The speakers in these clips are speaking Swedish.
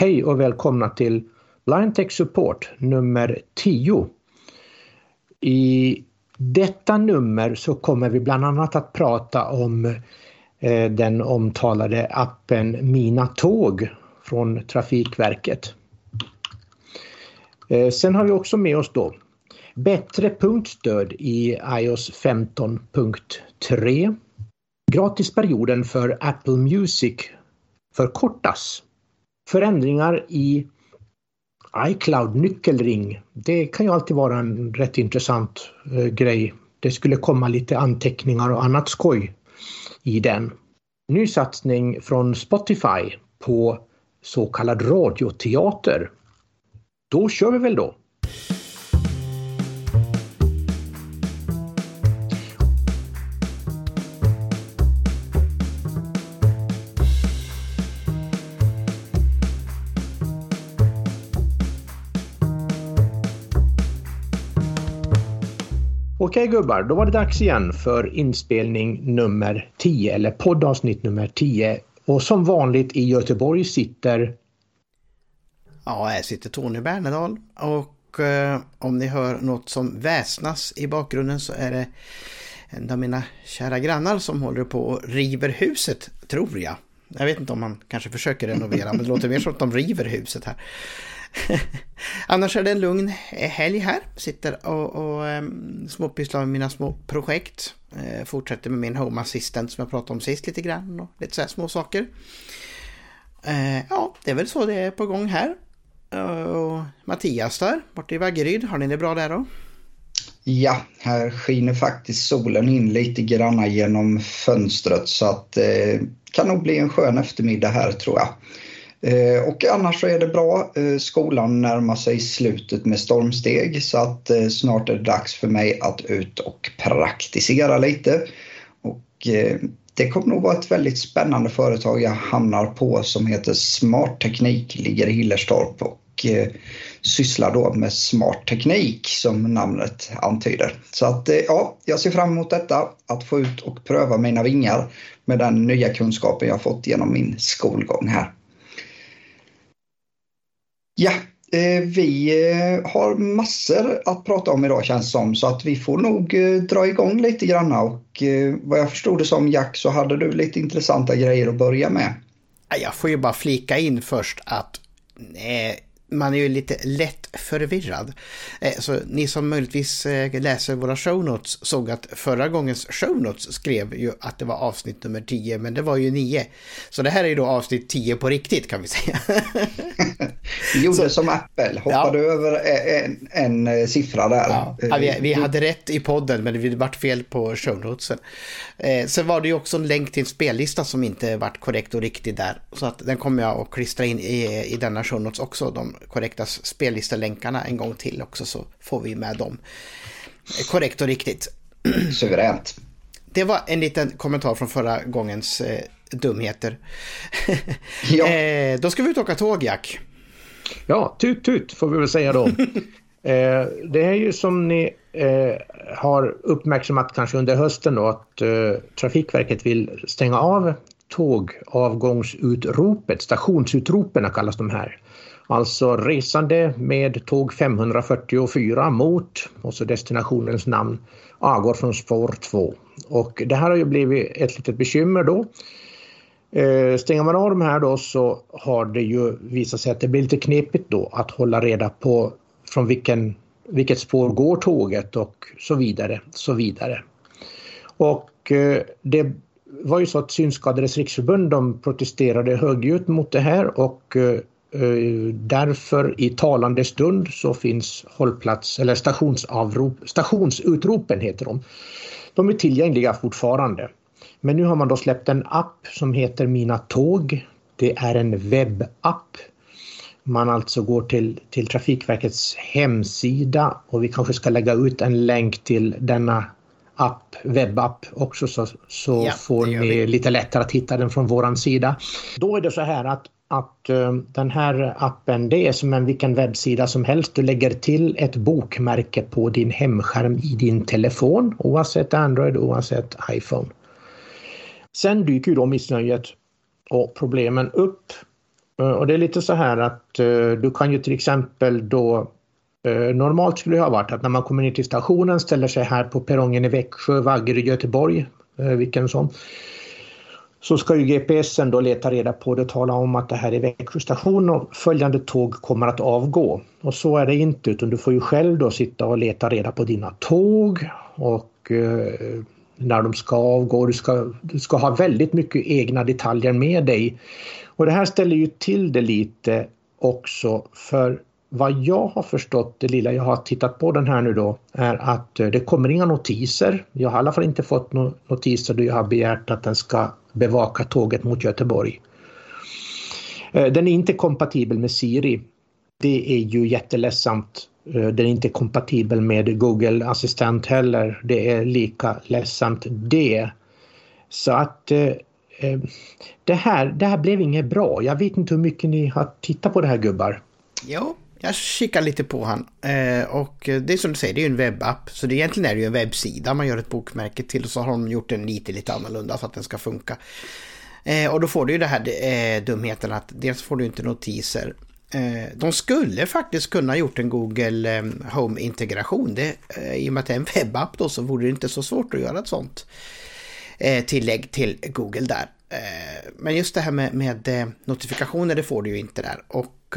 Hej och välkomna till Blind Tech Support nummer 10. I detta nummer så kommer vi bland annat att prata om eh, den omtalade appen Mina Tåg från Trafikverket. Eh, sen har vi också med oss då bättre punktstöd i iOS 15.3. Gratisperioden för Apple Music förkortas. Förändringar i iCloud nyckelring. Det kan ju alltid vara en rätt intressant eh, grej. Det skulle komma lite anteckningar och annat skoj i den. Ny satsning från Spotify på så kallad radioteater. Då kör vi väl då! Okej gubbar, då var det dags igen för inspelning nummer 10 eller poddavsnitt nummer 10. Och som vanligt i Göteborg sitter... Ja, här sitter Tony Bernedal och eh, om ni hör något som väsnas i bakgrunden så är det en av mina kära grannar som håller på och river huset, tror jag. Jag vet inte om man kanske försöker renovera, men det låter mer som att de river huset här. Annars är det en lugn helg här. Sitter och, och um, småpysslar med mina små projekt. Uh, fortsätter med min Home Assistant som jag pratade om sist lite grann och lite så här små saker. Uh, ja, det är väl så det är på gång här. Eh, och Mattias där, borta i Vaggeryd, har ni det bra där då? Ja, här skiner faktiskt solen in lite granna genom fönstret så att det eh, kan nog bli en skön eftermiddag här tror jag. Eh, och annars så är det bra. Eh, skolan närmar sig slutet med stormsteg så att eh, snart är det dags för mig att ut och praktisera lite. Och det kommer nog vara ett väldigt spännande företag jag hamnar på som heter Smart Teknik, ligger i Hillerstorp och sysslar då med smart teknik som namnet antyder. Så att ja, jag ser fram emot detta, att få ut och pröva mina vingar med den nya kunskapen jag fått genom min skolgång här. Ja, eh, vi eh, har massor att prata om idag känns som så att vi får nog eh, dra igång lite grann och vad jag förstod det som Jack så hade du lite intressanta grejer att börja med. Jag får ju bara flika in först att man är ju lite lätt förvirrad. Eh, så ni som möjligtvis eh, läser våra show notes såg att förra gångens show notes skrev ju att det var avsnitt nummer 10, men det var ju 9. Så det här är ju då avsnitt 10 på riktigt kan vi säga. Gjorde så, som Apple, hoppade ja. över en, en, en, siffra där. Ja. Ja, vi, vi, hade rätt i podden, men det vart fel på show notesen. Eh, sen var det ju också en länk till en spellista som inte vart korrekt och riktig där. Så att den kommer jag att klistra in i, i denna show notes också, de korrekta spellistelänkarna en gång till också så får vi med dem korrekt och riktigt. Suveränt. Det var en liten kommentar från förra gångens eh, dumheter. ja. eh, då ska vi ut och åka tåg, Jack. Ja, tut tut får vi väl säga då. eh, det är ju som ni eh, har uppmärksammat kanske under hösten då att eh, Trafikverket vill stänga av tågavgångsutropet, stationsutropen kallas de här. Alltså resande med tåg 544 mot, och så destinationens namn, avgår från spår 2. Och det här har ju blivit ett litet bekymmer då. Eh, stänger man av de här då så har det ju visat sig att det blir lite knepigt då att hålla reda på från vilken, vilket spår går tåget och så vidare, så vidare. Och eh, det var ju så att Synskadades riksförbund de protesterade högljutt mot det här och eh, därför i talande stund så finns hållplats eller stationsavrop, stationsutropen heter de. De är tillgängliga fortfarande. Men nu har man då släppt en app som heter Mina tåg. Det är en webbapp. Man alltså går till, till Trafikverkets hemsida och vi kanske ska lägga ut en länk till denna app, webbapp också så, så ja, får ni lite lättare att hitta den från våran sida. Då är det så här att att eh, den här appen det är som en vilken webbsida som helst. Du lägger till ett bokmärke på din hemskärm i din telefon oavsett Android oavsett iPhone. Sen dyker ju då missnöjet och problemen upp eh, Och det är lite så här att eh, du kan ju till exempel då Normalt skulle det ha varit att när man kommer ner till stationen, ställer sig här på perrongen i Växjö, Vaggeryd, Göteborg, vilken som. Så ska ju GPSen då leta reda på det och tala om att det här är Växjö station och följande tåg kommer att avgå. Och så är det inte utan du får ju själv då sitta och leta reda på dina tåg och eh, när de ska avgå. Du ska, du ska ha väldigt mycket egna detaljer med dig. Och det här ställer ju till det lite också för vad jag har förstått, det lilla jag har tittat på den här nu då, är att eh, det kommer inga notiser. Jag har i alla fall inte fått några notiser då jag har begärt att den ska bevaka tåget mot Göteborg. Eh, den är inte kompatibel med Siri. Det är ju jätteledsamt. Eh, den är inte kompatibel med Google Assistent heller. Det är lika ledsamt det. Så att eh, det här, det här blev inget bra. Jag vet inte hur mycket ni har tittat på det här gubbar. Jo, jag kikar lite på han eh, och det är som du säger, det är ju en webbapp. Så det egentligen är det ju en webbsida man gör ett bokmärke till och så har de gjort den lite, lite annorlunda så att den ska funka. Eh, och då får du ju det här eh, dumheten att dels får du inte notiser. Eh, de skulle faktiskt kunna gjort en Google eh, Home-integration. Eh, I och med att det är en webbapp då så vore det inte så svårt att göra ett sånt tillägg till Google där. Men just det här med, med notifikationer det får du ju inte där. Och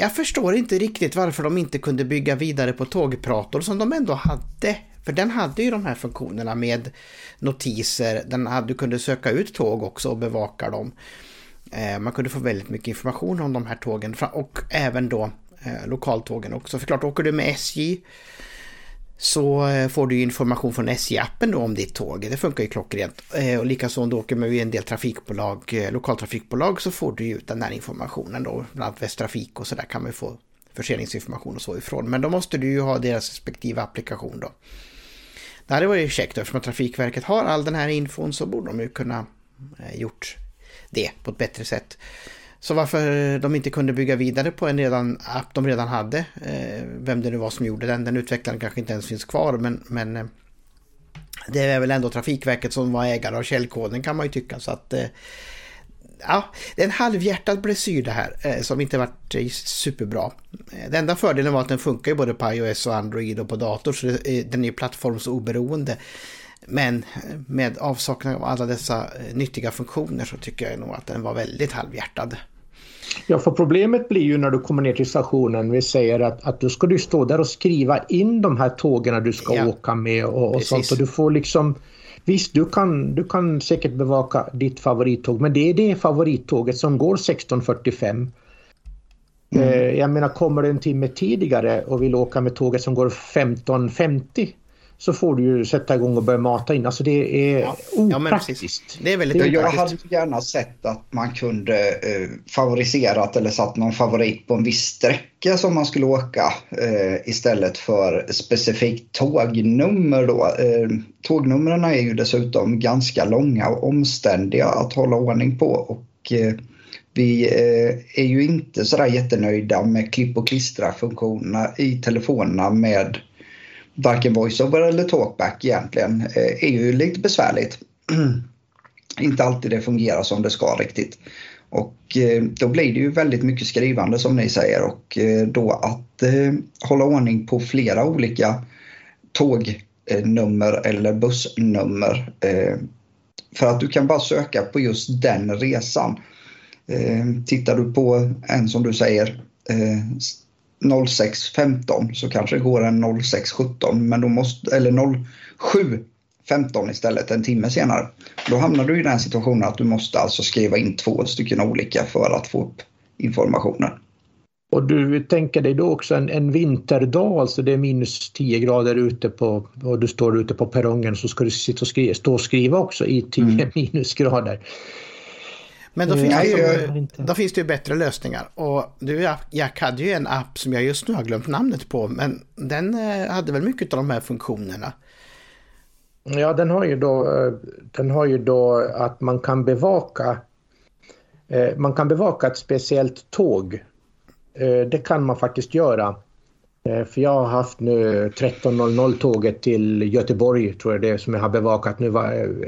jag förstår inte riktigt varför de inte kunde bygga vidare på tågprator som de ändå hade. För den hade ju de här funktionerna med notiser, den hade, du kunde söka ut tåg också och bevaka dem. Eh, man kunde få väldigt mycket information om de här tågen och även då eh, lokaltågen också. För klart, åker du med SJ så eh, får du information från SJ-appen då om ditt tåg. Det funkar ju klockrent. Eh, och likaså om du åker med en del trafikbolag, eh, lokaltrafikbolag så får du ut den här informationen då. Bland annat Västtrafik och så där kan man få förseningsinformation och så ifrån. Men då måste du ju ha deras respektive applikation då. Det hade varit käckt eftersom Trafikverket har all den här infon så borde de ju kunna gjort det på ett bättre sätt. Så varför de inte kunde bygga vidare på en redan, app de redan hade, eh, vem det nu var som gjorde den, den utvecklaren kanske inte ens finns kvar men, men eh, det är väl ändå Trafikverket som var ägare av källkoden kan man ju tycka så att eh, ja, det är en halvhjärtad blessyr det här som inte varit superbra. Den enda fördelen var att den funkar ju både på iOS och Android och på dator så den är plattformsoberoende. Men med avsaknad av alla dessa eh, nyttiga funktioner så tycker jag nog att den var väldigt halvhjärtad. Ja, för problemet blir ju när du kommer ner till stationen. Vi säger att, att du ska du stå där och skriva in de här tågen du ska ja. åka med och, och sånt. Och du får liksom... Visst, du kan, du kan säkert bevaka ditt favorittåg, men det är det favorittåget som går 16.45. Mm. Eh, jag menar, kommer du en timme tidigare och vill åka med tåget som går 15.50 så får du ju sätta igång och börja mata in. Alltså det är ja. opraktiskt. Ja, det är väldigt det, Jag hade gärna sett att man kunde eh, favoriserat eller satt någon favorit på en viss sträcka som man skulle åka eh, istället för specifikt tågnummer. Då. Eh, tågnumren är ju dessutom ganska långa och omständiga att hålla ordning på. Och, eh, vi eh, är ju inte sådär jättenöjda med klipp och klistra funktionerna i telefonerna med varken voiceover eller talkback egentligen eh, är ju lite besvärligt. Inte alltid det fungerar som det ska riktigt. Och eh, då blir det ju väldigt mycket skrivande som ni säger och eh, då att hålla ordning på flera olika tågnummer eller bussnummer. För att du kan bara söka på just den resan. Tittar du på en som du säger 06.15 så kanske det går en 06.17 men då måste, eller 07.15 istället en timme senare. Då hamnar du i den situationen att du måste alltså skriva in två stycken olika för att få upp informationen. Och du tänker dig då också en, en vinterdag, alltså det är minus 10 grader ute på och du står ute på perrongen så ska du sitta och skriva, stå och skriva också i 10 mm. minusgrader. Men då finns, det ju, då finns det ju bättre lösningar. Och du, Jack hade ju en app som jag just nu har glömt namnet på, men den eh, hade väl mycket av de här funktionerna. Ja, den har ju då, eh, den har ju då att man kan bevaka eh, man kan bevaka ett speciellt tåg. Det kan man faktiskt göra. Eh, för jag har haft nu 13.00 tåget till Göteborg tror jag det är som jag har bevakat nu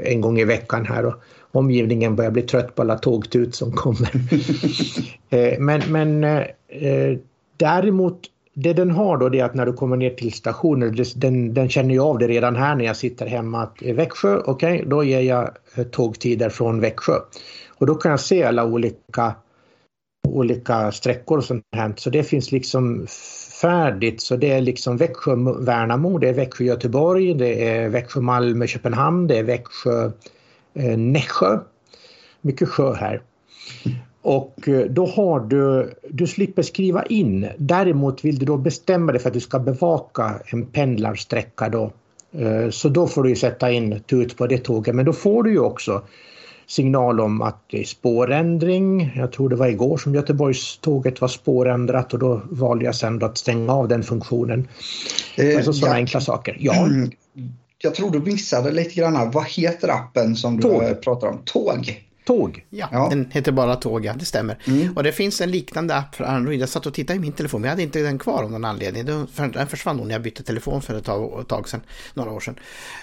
en gång i veckan här omgivningen börjar bli trött på alla tågtut som kommer. Eh, men men eh, däremot det den har då det är att när du kommer ner till stationen, den, den känner ju av det redan här när jag sitter hemma att Växjö, okej, okay, då ger jag tågtider från Växjö. Och då kan jag se alla olika, olika sträckor och sånt här. Så det finns liksom färdigt. Så det är liksom Växjö-Värnamo, det är Växjö-Göteborg, det är Växjö-Malmö-Köpenhamn, det är Växjö-Nässjö. Mycket sjö här. Och eh, då har du, du slipper skriva in. Däremot vill du då bestämma dig för att du ska bevaka en pendlarsträcka då. Eh, så då får du sätta in tut på det tåget. Men då får du ju också signal om att det är spårändring. Jag tror det var igår som Göteborgståget var spårändrat och då valde jag sen att stänga av den funktionen. Eh, alltså sådana ja. enkla saker. Ja. Jag tror du missade lite grann. Vad heter appen som du Tåg. pratar om? Tåg. Tåg. Ja, ja, den heter bara Tåg, ja, det stämmer. Mm. Och det finns en liknande app för Android. Jag satt och tittade i min telefon, men jag hade inte den kvar av någon anledning. Den försvann nog när jag bytte telefon för ett tag, ett tag sedan, några år sedan.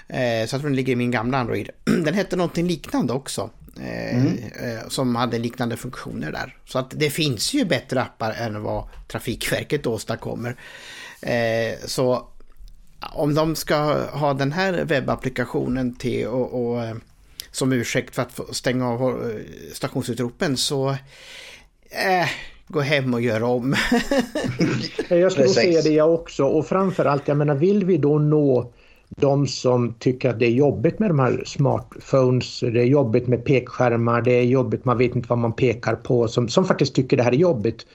Eh, så jag tror den ligger i min gamla Android. Den hette någonting liknande också. Eh, mm. Eh, som hade liknande funktioner där. Så att det finns ju bättre appar än vad Trafikverket åstadkommer. Eh, så om de ska ha den här webbapplikationen till och, och som ursäkt för att stänga av stationsutropen så eh, gå hem och göra om. jag skulle säga det jag också och framförallt, jag menar vill vi då nå de som tycker att det är jobbigt med de här smartphones, det är jobbigt med pekskärmar, det är jobbigt, man vet inte vad man pekar på, som, som faktiskt tycker det här är jobbigt.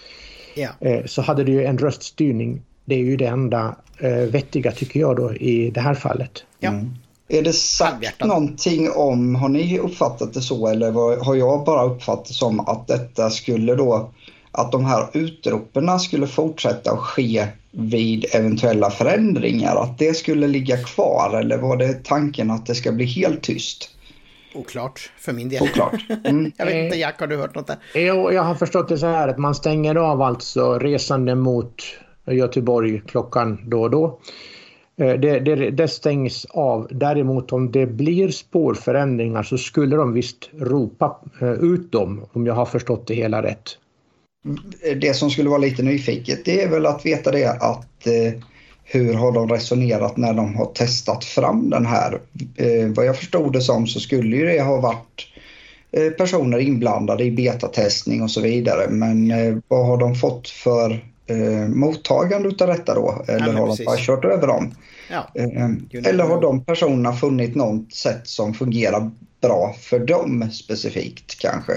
Eh, så hade det ju en röststyrning. Det är ju det enda eh, vettiga tycker jag då i det här fallet. Ja. Mm. Är det sagt någonting om, har ni uppfattat det så eller har jag bara uppfattat det som att detta skulle då, att de här utropen skulle fortsätta att ske vid eventuella förändringar, att det skulle ligga kvar eller var det tanken att det ska bli helt tyst? Oklart för min del. Oklart. Mm. jag vet inte, Jack, har du hört något där? Jo, jag har förstått det så här att man stänger av alltså resande mot Göteborg klockan då och då. Eh, det, det, det, stängs av. Däremot om det blir spårförändringar så skulle de visst ropa eh, ut dem om jag har förstått det hela rätt. Mm, det som skulle vara lite nyfiket det är väl att veta det att eh, hur har de resonerat när de har testat fram den här? Eh, vad jag förstod det som så skulle ju det ha varit eh, personer inblandade i betatestning och så vidare men eh, vad har de fått för eh, mottagande utav detta då? Eller ja, har precis. de bara kört över dem? Ja. Eh, eller har de personerna funnit något sätt som fungerar bra för dem specifikt kanske?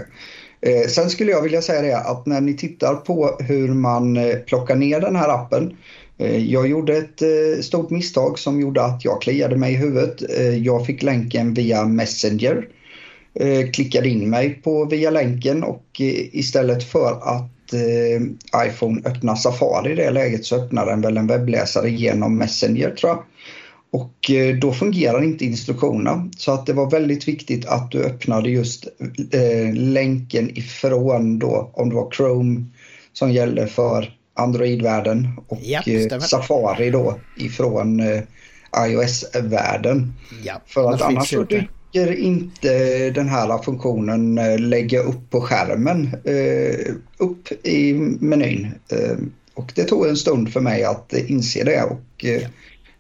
Eh, sen skulle jag vilja säga det att när ni tittar på hur man eh, plockar ner den här appen eh, jag gjorde ett eh, stort misstag som gjorde att jag kliade mig i huvudet. Jag fick länken via Messenger. Klickade in mig på via länken och istället för att eh, iPhone öppnar Safari i det läget så öppnar den väl en webbläsare genom Messenger tror jag. Och eh, då fungerar inte instruktionerna. Så att det var väldigt viktigt att du öppnade just eh, länken ifrån då, om det var Chrome som gällde för Android-världen och ja, eh, Safari då ifrån eh, iOS-världen. Ja, för att annars så räcker inte den här funktionen eh, lägga upp på skärmen, eh, upp i menyn. Eh, och det tog en stund för mig att inse det och ja.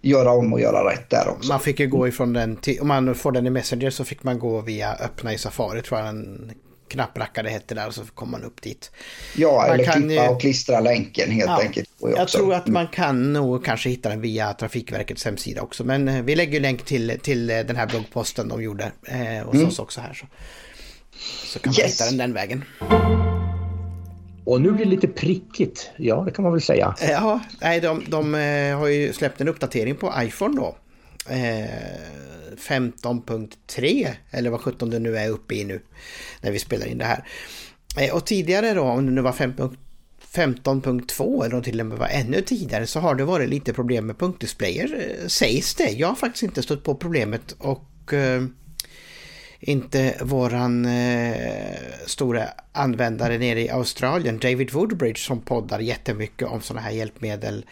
göra om och göra rätt där också. Man fick ju gå ifrån den till, om man får den i Messenger så fick man gå via öppna i Safari tror jag den knapprackare hette där så kom man upp dit. Ja, man eller kan, klippa och klistra länken helt ja, enkelt. Jag tror att man kan nog kanske hitta den via Trafikverkets hemsida också. Men eh, vi lägger länk till, till eh, den här bloggposten de gjorde eh, hos mm. oss också här. Så, så kan man yes. hitta den den vägen. Och nu blir det lite prickigt, ja det kan man väl säga. Ja, nej, de, de har ju släppt en uppdatering på iPhone då. 15.3 eller vad 17 det nu är uppe i nu när vi spelar in det här. Eh, och tidigare då, om det nu var 15.2 eller till och med var ännu tidigare så har det varit lite problem med punktdisplayer eh, sägs det. Jag har faktiskt inte stött på problemet och eh, inte våran eh, stora användare nere i Australien, David Woodbridge, som poddar jättemycket om sådana här hjälpmedel.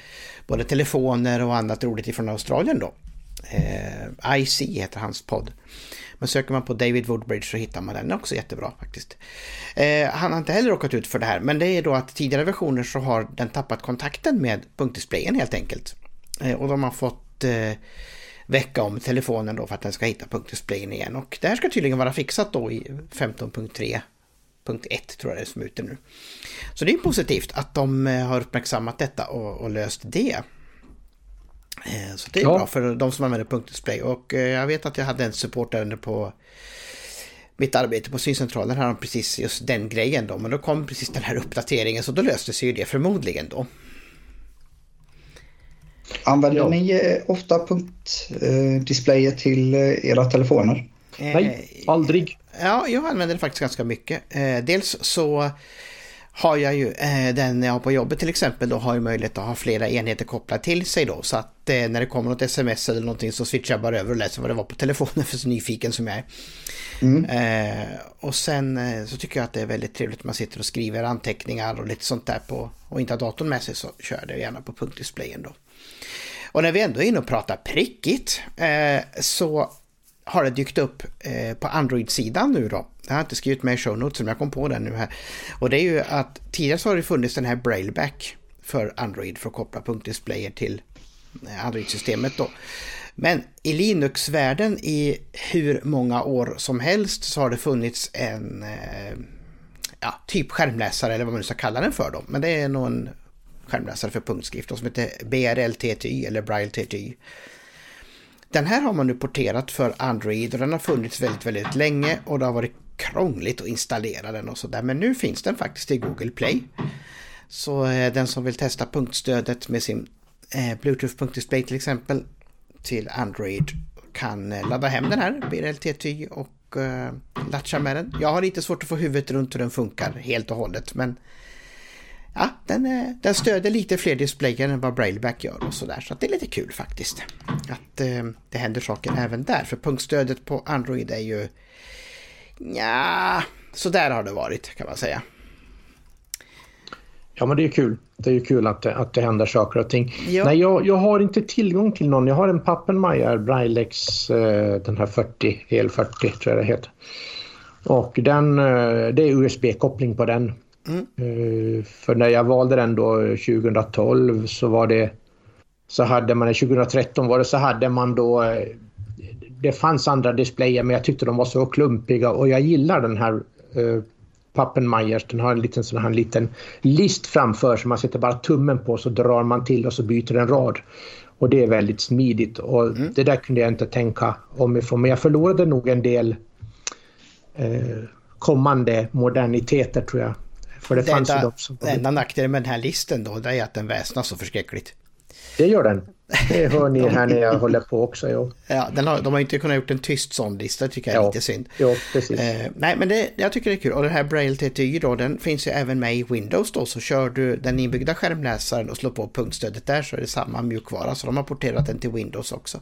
Både telefoner och annat roligt ifrån Australien då. Eh, IC heter hans podd. Men söker man på David Woodbridge så hittar man den också jättebra faktiskt. Eh, han har inte heller råkat ut för det här, men det är då att tidigare versioner så har den tappat kontakten med punktdisplayen helt enkelt. Eh, och de har fått eh, väcka om telefonen då för att den ska hitta punktdisplayen igen. Och det här ska tydligen vara fixat då i 15.3.1 tror jag det är som är ute nu. Så det är positivt att de eh, har uppmärksammat detta och, och löst det. Eh, så det är ja. bra för de som använder punktdisplay. Och eh, jag vet att jag hade en supportärende på mitt arbete på syncentralen här om precis just den grejen då. Men då kom precis den här uppdateringen så då löste sig ju det förmodligen då. Använder ja. ni eh, ofta punktdisplayer till era telefoner? Nej, aldrig. Ja, jag använder det faktiskt ganska mycket. Dels så har jag ju eh, den jag har på jobbet till exempel då har jag möjlighet att ha flera enheter kopplade till sig då så att eh, när det kommer något sms eller någonting så switchar jag bara över och läser vad det var på telefonen för så nyfiken som jag är. Mm. Eh, och sen eh, så tycker jag att det är väldigt trevligt att man sitter och skriver anteckningar och lite sånt där på och inte har datorn med sig så kör jag det gärna på punktdisplayen då. Och när vi ändå är inne och pratar prickigt eh, så har det dykt upp eh, på Android-sidan nu då. Jag har inte skrivit med i show notes men jag kom på den nu här. Och det är ju att tidigare så har det funnits den här Brailleback för Android för att koppla punktdisplayer till eh, Android-systemet då. Men i Linux-världen i hur många år som helst så har det funnits en eh, ja, typ skärmläsare eller vad man nu ska kalla den för då. Men det är nog en skärmläsare för punktskrift som heter BRLTTY eller Braille-TTY. Den här har man nu porterat för Android och den har funnits väldigt, väldigt länge och det har varit krångligt att installera den och sådär. Men nu finns den faktiskt i Google Play. Så eh, den som vill testa punktstödet med sin eh, Bluetooth-punktdisplay till exempel till Android kan eh, ladda hem den här, BRLT10 och eh, latcha med den. Jag har lite svårt att få huvudet runt hur den funkar helt och hållet men ja, den, eh, den stöder lite fler displayer än vad Brailleback gör och sådär. Så att det är lite kul faktiskt. Att eh, det händer saker även där. För punktstödet på Android är ju... Ja, så där har det varit kan man säga. Ja men det är kul. Det är ju kul att det, att det händer saker och ting. Jo. Nej, jag, jag har inte tillgång till någon. Jag har en Pappenmeier Braillex, eh, den här 40, EL40 tror jag det heter. Och den, eh, det är USB-koppling på den. Mm. Eh, för när jag valde den då 2012 så var det så hade man, 2013 var det så hade man då eh, det fanns andra displayer men jag tyckte de var så klumpiga och jag gillar den här uh, Pappenmeyers. Den har en liten sån här liten list framför som man sätter bara tummen på så drar man till och så byter en rad. Och det är väldigt smidigt och mm. det där kunde jag inte tänka om ifrån men jag förlorade nog en del eh, kommande moderniteter tror jag för det, det fanns enda, ju de som... enda nackdelen med den här listen då, det är att den väsnas så förskräckligt. Det gör den. Det hör ni här när jag håller på också. Jo. Ja, den har, de har inte kunnat gjort en tyst sån lista tycker jag är ja, lite synd. Ja, precis. Eh, nej, men det, jag tycker det är kul. Och den här Braille TTY då, den finns ju även med i Windows då. Så kör du den inbyggda skärmläsaren och slår på punktstödet där så är det samma mjukvara. Så de har porterat den till Windows också.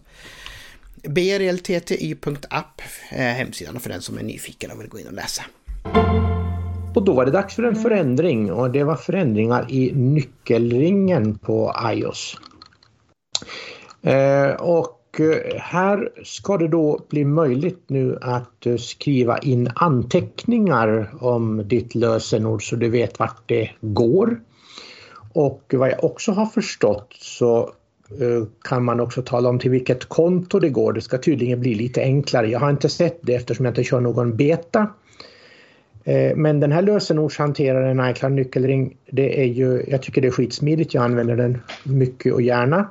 brltti.app är hemsidan för den som är nyfiken och vill gå in och läsa. Och då var det dags för en förändring och det var förändringar i nyckelringen på iOS. Eh, och eh, här ska det då bli möjligt nu att eh, skriva in anteckningar om ditt lösenord så du vet vart det går. Och vad jag också har förstått så kan man också tala om till vilket konto det går. Det ska tydligen bli lite enklare. Jag har inte sett det eftersom jag inte kör någon beta. Eh, men den här lösenordshanteraren iCloud nyckelring, det är ju, jag tycker det är skitsmidigt. Jag använder den mycket och gärna.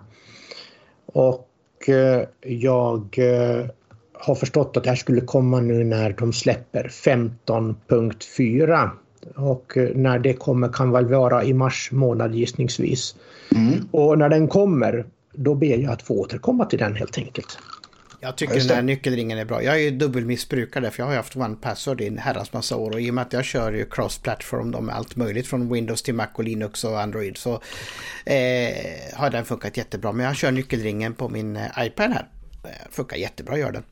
Och eh, jag eh, har förstått att det här skulle komma nu när de släpper 15.4. Och när det kommer kan väl vara i mars månad gissningsvis. Mm. Och när den kommer, då ber jag att få återkomma till den helt enkelt. Jag tycker den här nyckelringen är bra. Jag är ju dubbelmissbrukare för jag har haft One Password i en herrans massa år och i och med att jag kör ju cross-platform med allt möjligt från Windows till Mac och Linux och Android så eh, har den funkat jättebra. Men jag kör nyckelringen på min eh, iPad här. Eh, funkar jättebra gör den.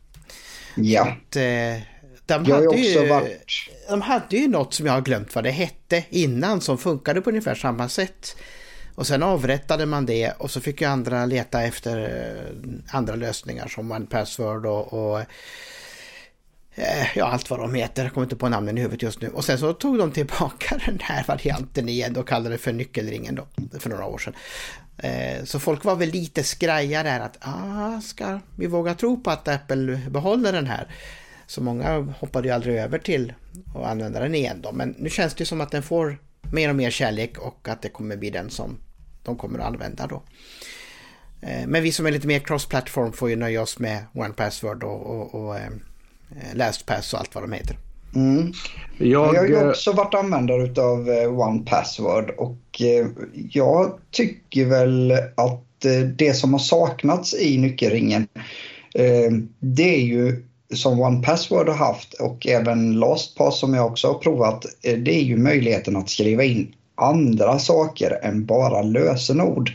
Ja. Att, eh, de jag hade, ju, varit... de hade ju något som jag har glömt vad det hette innan som funkade på ungefär samma sätt. Och sen avrättade man det och så fick ju andra leta efter eh, andra lösningar som OnePassword och, och eh, ja, allt vad de heter. Jag kommer inte på namnen i huvudet just nu. Och sen så tog de tillbaka den här varianten igen och kallade det för nyckelringen då, för några år sedan. Eh, så folk var väl lite skraja där att ah, ska vi våga tro på att Apple behåller den här? Så många hoppade ju aldrig över till att använda den igen då. Men nu känns det som att den får mer och mer kärlek och att det kommer bli den som de kommer att använda då. Eh, men vi som är lite mer cross-platform får ju nöja oss med OnePassword och, och, och eh, LastPass och allt vad de heter. Mm. Jag... jag har ju också varit användare av OnePassword och jag tycker väl att det som har saknats i nyckelringen det är ju som OnePassword har haft och även LastPass som jag också har provat, det är ju möjligheten att skriva in andra saker än bara lösenord.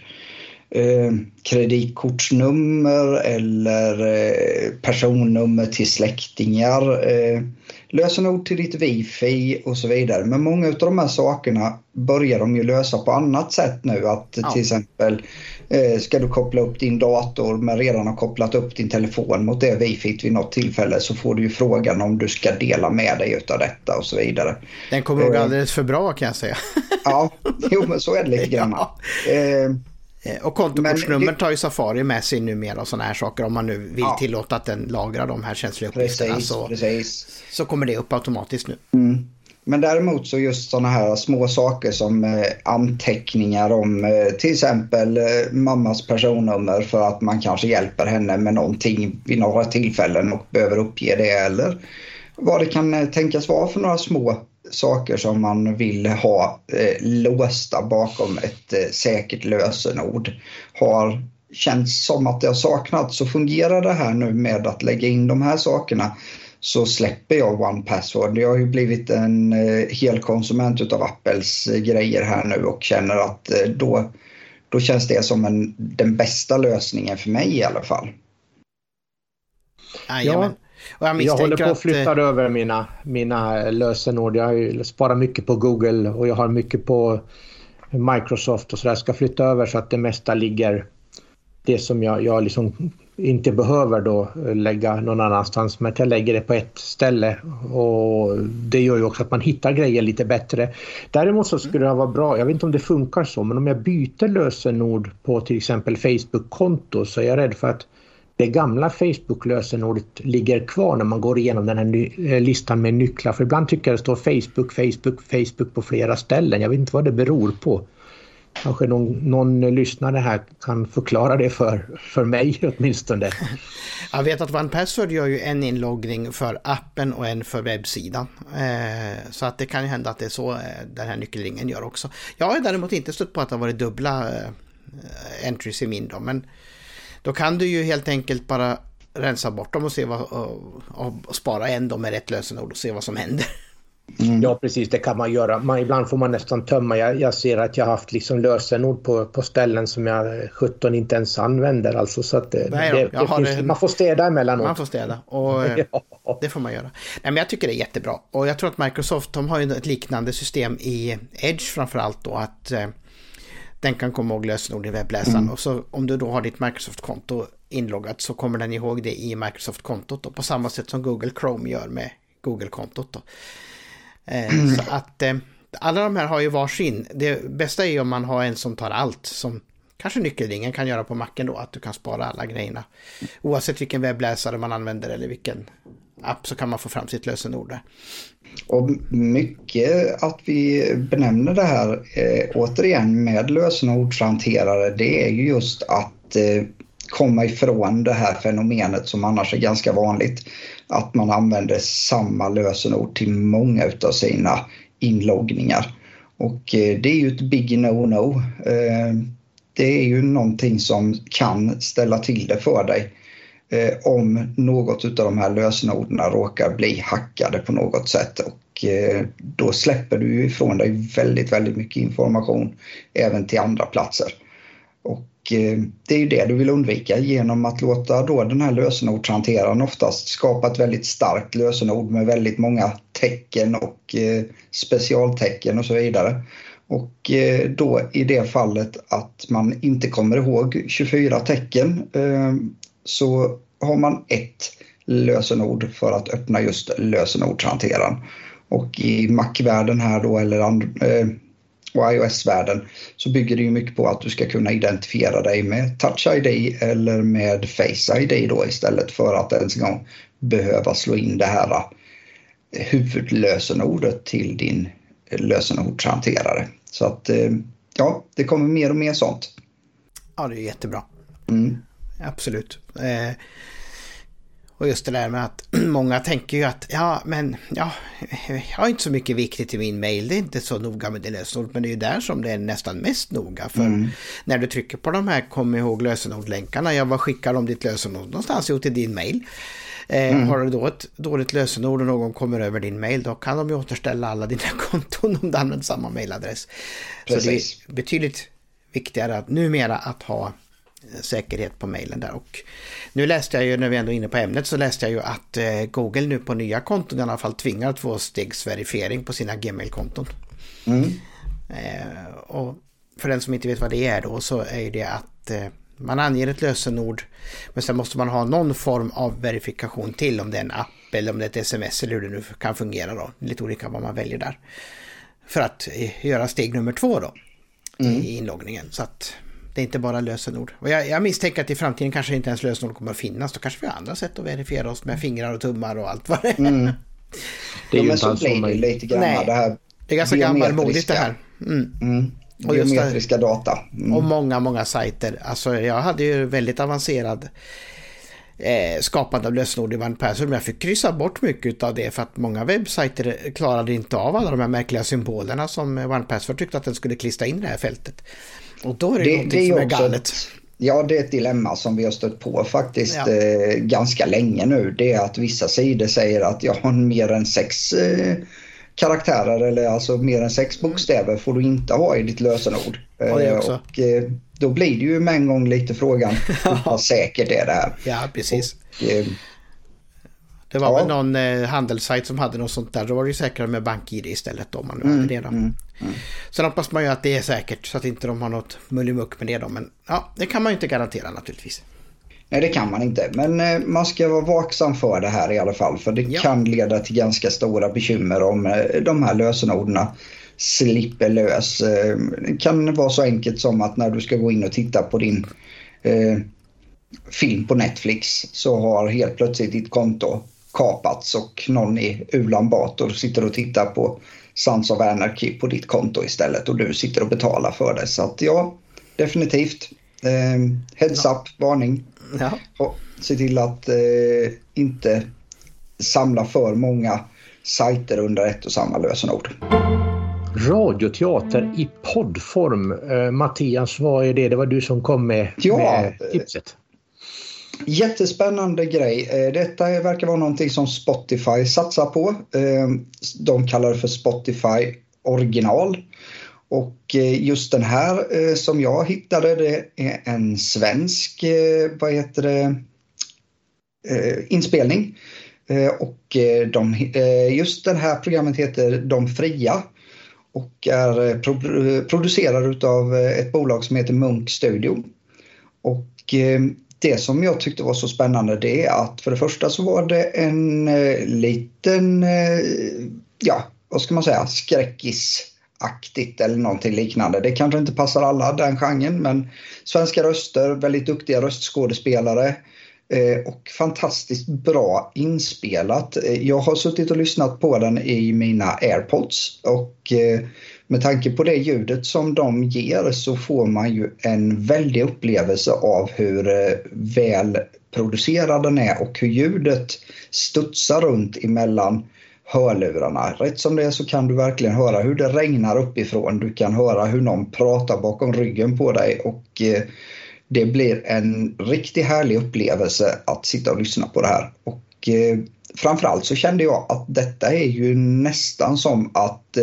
Eh, kreditkortsnummer eller eh, personnummer till släktingar. Eh, lösenord till ditt wifi och så vidare. Men många av de här sakerna börjar de ju lösa på annat sätt nu. Att ja. till exempel ska du koppla upp din dator men redan har kopplat upp din telefon mot det wifi vid något tillfälle så får du ju frågan om du ska dela med dig utav detta och så vidare. Den kommer nog eh, alldeles för bra kan jag säga. ja, jo men så är det lite grann. Ja. Eh, Eh, och kontokortsnummer tar ju Safari med sig numera och sådana här saker. Om man nu vill ja. tillåta att den lagrar de här känsliga uppgifterna så, så kommer det upp automatiskt nu. Mm. Men däremot så just sådana här små saker som eh, anteckningar om eh, till exempel eh, mammas personnummer för att man kanske hjälper henne med någonting vid några tillfällen och behöver uppge det eller vad det kan eh, tänkas vara för några små saker som man vill ha eh, låsta bakom ett eh, säkert lösenord har känts som att det har saknats. Så fungerar det här nu med att lägga in de här sakerna så släpper jag OnePassword. Jag har ju blivit en eh, hel konsument utav Apples eh, grejer här nu och känner att eh, då, då känns det som en, den bästa lösningen för mig i alla fall. Ja, jag, jag, håller på att flytta att... över mina, mina lösenord. Jag sparar mycket på Google och jag har mycket på Microsoft och så där. ska flytta över så att det mesta ligger det som jag, jag liksom inte behöver då eh, lägga någon annanstans men att jag lägger det på ett ställe och det gör ju också att man hittar grejer lite bättre. Däremot så skulle det vara bra, jag vet inte om det funkar så, men om jag byter lösenord på till exempel Facebook-konto så är jag rädd för att det gamla Facebook-lösenordet ligger kvar när man går igenom den här eh, listan med nycklar. För ibland tycker jag det står Facebook, Facebook, Facebook på flera ställen. Jag vet inte vad det beror på. Kanske någon, någon lyssnare här kan förklara det för, för mig åtminstone. Jag vet att OnePassword gör ju en inloggning för appen och en för webbsidan. Eh, så att det kan ju hända att det är så eh, den här nyckelringen gör också. Jag har däremot inte stött på att det har varit dubbla eh, entries i min då, men då kan du ju helt enkelt bara rensa bort dem och se vad, och, och spara en då med rätt lösenord och se vad som händer. Mm. Ja precis, det kan man göra. Man, ibland får man nästan tömma. Jag, jag ser att jag har haft liksom lösenord på, på ställen som jag 17 inte ens använder. Alltså, så att det, Nej, det, det finns, det, man får städa emellanåt. Man får städa och ja. det får man göra. Nej, men jag tycker det är jättebra. Och jag tror att Microsoft de har ju ett liknande system i Edge framförallt då att eh, den kan komma ihåg lösenord i webbläsaren. Mm. Och så om du då har ditt Microsoft-konto inloggat så kommer den ihåg det i Microsoft-kontot. På samma sätt som Google Chrome gör med Google-kontot. Eh, mm. Så att eh, alla de här har ju varsin. Det bästa är ju om man har en som tar allt. Som kanske nyckelringen kan göra på macken då. Att du kan spara alla grejerna. Oavsett vilken webbläsare man använder eller vilken app så kan man få fram sitt lösenord där. Och mycket att vi benämner det här eh, återigen med lösenordshanterare det är ju just att eh, komma ifrån det här fenomenet som annars är ganska vanligt. Att man använder samma lösenord till många utav sina inloggningar. Och eh, det är ju ett big no-no. Eh, det är ju någonting som kan ställa till det för dig eh, om något av de här lösenorden råkar bli hackade på något sätt. Och då släpper du ifrån dig väldigt, väldigt mycket information även till andra platser. Och Eh, det är ju det du vill undvika genom att låta då den här lösenordshanteraren oftast skapa ett väldigt starkt lösenord med väldigt många tecken och eh, specialtecken och så vidare. Och eh, då i det fallet att man inte kommer ihåg 24 tecken så har man ett lösenord för att öppna just lösenordshanteraren. Och i Mac-världen här då eller och iOS-världen så bygger det ju mycket på att du ska kunna identifiera dig med Touch ID eller med Face ID då istället för att ens en gång behöva slå in det här huvudlösenordet till din lösenordshanterare. Så att eh, ja, det kommer mer och mer sånt. Ja, det är jättebra. Mm. Absolut. Eh, och just det där med att många tänker ju att ja, men ja, jag har inte så mycket viktigt i min mail. Det är inte så noga med det lösenord, men det är ju där som det är nästan mest noga. För mm. när du trycker på de här kom ihåg lösenordlänkarna, ja, vad skickar de ditt lösenord någonstans? Jo, till din mail. Eh, mm. Har du då ett dåligt lösenord och någon kommer över din mail, då kan de ju återställa alla dina konton om du använder samma mailadress. Precis. Så det är betydligt viktigare att numera att ha säkerhet på mejlen där. Och nu läste jag ju, när vi ändå är inne på ämnet, så läste jag ju att eh, Google nu på nya konton i alla fall tvingar tvåstegsverifiering på sina Gmail-konton. Mm. Eh, och för den som inte vet vad det är då så är det att eh, man anger ett lösenord men sen måste man ha någon form av verifikation till om det är en app eller om det är ett sms eller hur det nu kan fungera då. Lite olika vad man väljer där. För att göra steg nummer två då mm. i inloggningen. Så att det är inte bara lösenord. Och jag, jag misstänker att i framtiden kanske inte ens lösenord kommer att finnas. Då kanske vi har andra sätt att verifiera oss med fingrar och tummar och allt vad det är. Mm. Det är ju ja, inte alls blir det lite grann Nej. det här Det är ganska gammalmodigt det här. Mm. Mm. Biometriska data. Mm. Och många, många sajter. Alltså jag hade ju väldigt avancerad eh, skapande av lösenord i OnePassword men jag fick kryssa bort mycket av det för att många webbsajter klarade inte av alla de här märkliga symbolerna som OnePassword tyckte att den skulle klistra in i det här fältet. Och då är det, det någonting det är som är galet. Ett, ja, det är ett dilemma som vi har stött på faktiskt ja. eh, ganska länge nu. Det är att vissa sidor säger att jag har mer än sex eh, karaktärer eller alltså mer än sex bokstäver får du inte ha i ditt lösenord. Ja, också. Och, eh, då blir det ju med en gång lite frågan hur säkert är det här? Ja, precis. Och, eh, det var ja. väl någon eh, handelssajt som hade något sånt där. Då var det ju säkrare med BankID istället om man nu mm, hade det då. Mm, mm. Sen hoppas man ju att det är säkert så att inte de har något mullimuck med det då. Men ja, det kan man ju inte garantera naturligtvis. Nej, det kan man inte. Men eh, man ska vara vaksam för det här i alla fall. För det ja. kan leda till ganska stora bekymmer om eh, de här lösenorden slipper lös. Eh, det kan vara så enkelt som att när du ska gå in och titta på din eh, film på Netflix så har helt plötsligt ditt konto kapats och någon i Ulan Bator sitter och tittar på Sons of Anarchy på ditt konto istället och du sitter och betalar för det. Så att ja, definitivt. Eh, heads up, varning. Ja. Och se till att eh, inte samla för många sajter under ett och samma lösenord. Radioteater i poddform. Eh, Mattias, vad är det? Det var du som kom med, ja, med tipset. Jättespännande grej. Eh, detta verkar vara någonting som Spotify satsar på. Eh, de kallar det för Spotify original. Och eh, just den här som jag hittade det är en svensk vad heter det, inspelning. Och de, just det här programmet heter De Fria och är producerad av ett bolag som heter Munk Studio. Och det som jag tyckte var så spännande det är att för det första så var det en eh, liten, eh, ja vad ska man säga, skräckisaktigt eller någonting liknande. Det kanske inte passar alla den genren men svenska röster, väldigt duktiga röstskådespelare eh, och fantastiskt bra inspelat. Eh, jag har suttit och lyssnat på den i mina airpods och eh, med tanke på det ljudet som de ger så får man ju en väldig upplevelse av hur eh, väl producerad den är och hur ljudet studsar runt emellan hörlurarna. Rätt som det är så kan du verkligen höra hur det regnar uppifrån. Du kan höra hur någon pratar bakom ryggen på dig och eh, det blir en riktigt härlig upplevelse att sitta och lyssna på det här. Och eh, framförallt så kände jag att detta är ju nästan som att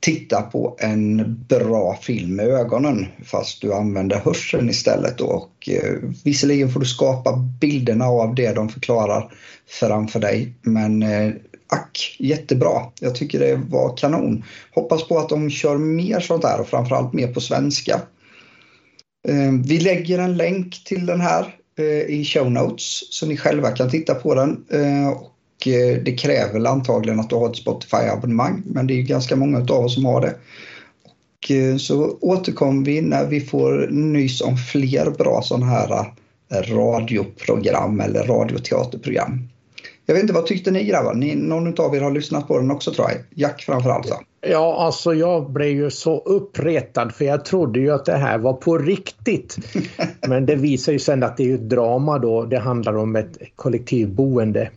titta på en bra film med ögonen fast du använder hörseln istället. Och, eh, visserligen får du skapa bilderna av det de förklarar framför dig men eh, ack, jättebra. Jag tycker det var kanon. Hoppas på att de kör mer sånt där och framförallt mer på svenska. Eh, vi lägger en länk till den här eh, i show notes så ni själva kan titta på den. Eh, och det kräver antagligen att du har ett Spotify-abonnemang men det är ganska många av oss som har det. Och så återkommer vi när vi får nys om fler bra sådana här radioprogram eller radioteaterprogram. Jag vet inte, vad tyckte ni grabbar? Ni, någon av er har lyssnat på den också tror jag. Jack framförallt. Ja, alltså jag blev ju så uppretad för jag trodde ju att det här var på riktigt. Men det visar ju sen att det är ett drama då. Det handlar om ett kollektivboende.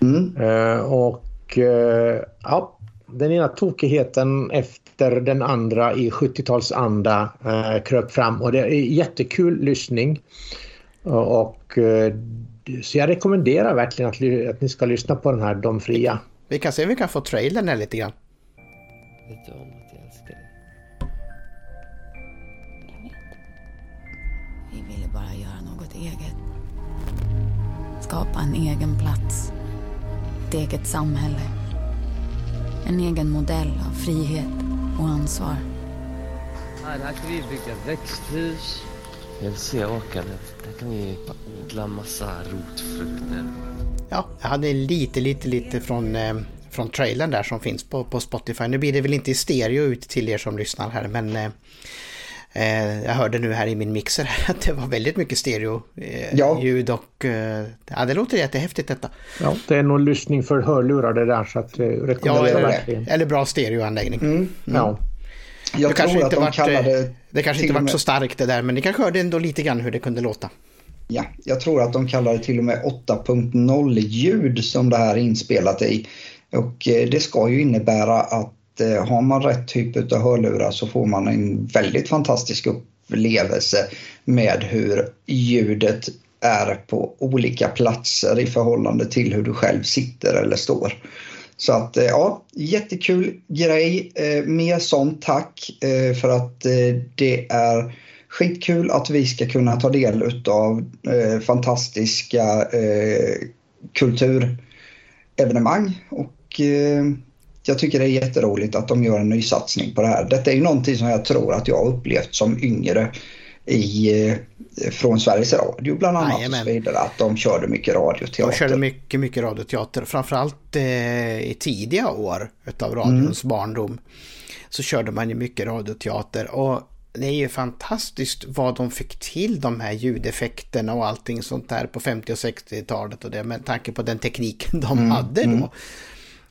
Mm. Uh, och uh, ja, den ena tokigheten efter den andra i 70-talsanda uh, kröp fram och det är jättekul lyssning. Och så jag rekommenderar verkligen att, att ni ska lyssna på den här De fria. Vi kan se om vi kan få trailern här lite grann. Vet du om att jag älskar dig? Jag vet. Vi ville bara göra något eget. Skapa en egen plats. Ett eget samhälle. En egen modell av frihet och ansvar. Här, här kan vi bygga växthus. Jag vill se åkandet. Där kan vi odla massa rotfrukter. Ja, jag hade lite, lite, lite från eh, från trailern där som finns på, på Spotify. Nu blir det väl inte i stereo ut till er som lyssnar här men eh jag hörde nu här i min mixer att det var väldigt mycket stereo eh, ja. ljud och eh, ja, det låter jättehäftigt detta. Ja, det är nog lyssning för hörlurar det där så att eh, rekommenderar ja, verkligen. Eller bra stereoanläggning. Mm. Mm. Ja. Jag det kanske inte de kallade... Eh, det kanske inte varit så starkt det där men ni kanske hörde ändå lite grann hur det kunde låta. Ja, jag tror att de kallar det till och med 8.0 ljud som det här är inspelat i. Och eh, det ska ju innebära att Eh, har man rätt typ av hörlurar så får man en väldigt fantastisk upplevelse med hur ljudet är på olika platser i förhållande till hur du själv sitter eller står. Så att eh, ja, jättekul grej. Eh, mer sånt tack för att det är skitkul att vi ska kunna ta del av fantastiska kulturevenemang och Eh, jag tycker det är jätteroligt att de gör en ny satsning på det här. Detta är ju någonting som jag tror att jag har upplevt som yngre i, eh, från Sveriges Radio bland annat. Och så vidare, att de körde mycket radioteater. De körde mycket, mycket radioteater. Framförallt eh, i tidiga år utav radions mm. barndom så körde man ju mycket radioteater. Och det är ju fantastiskt vad de fick till de här ljudeffekterna och allting sånt där på 50 och 60-talet och det med tanke på den tekniken de mm. hade då. Mm.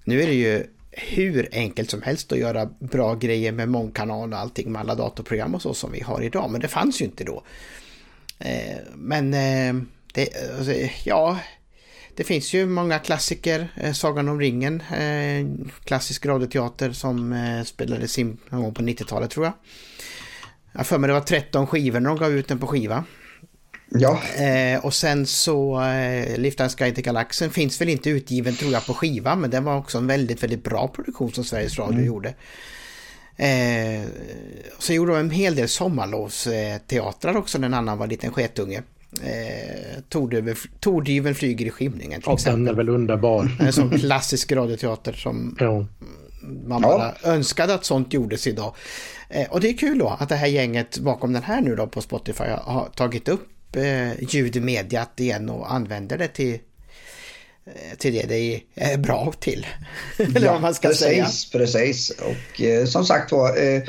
Nu är det ju hur enkelt som helst att göra bra grejer med mångkanal och allting med alla datorprogram och så som vi har idag. Men det fanns ju inte då. Eh, men eh, det, alltså, ja, det finns ju många klassiker. Eh, Sagan om ringen, klassisk radioteater som spelades in någon gång på 90-talet tror jag. Jag för mig det var 13 skivor när de gav ut den på skiva. Ja. Eh, och sen så eh, Liftarens guide till galaxen finns väl inte utgiven tror jag på skiva men den var också en väldigt, väldigt bra produktion som Sveriges Radio mm. gjorde. Eh, så gjorde de en hel del sommarlovsteatrar också när annan var en liten sketunge. Eh, Tordyveln flyger i skymningen till och exempel. Den är väl underbar. En sån klassisk radioteater som ja. man bara ja. önskade att sånt gjordes idag. Eh, och det är kul då att det här gänget bakom den här nu då på Spotify har tagit upp eh, ljudmediat igen och använder det till eh, till det det är bra till. Eller ja, vad man ska precis, säga. Precis, och eh, som sagt var, eh,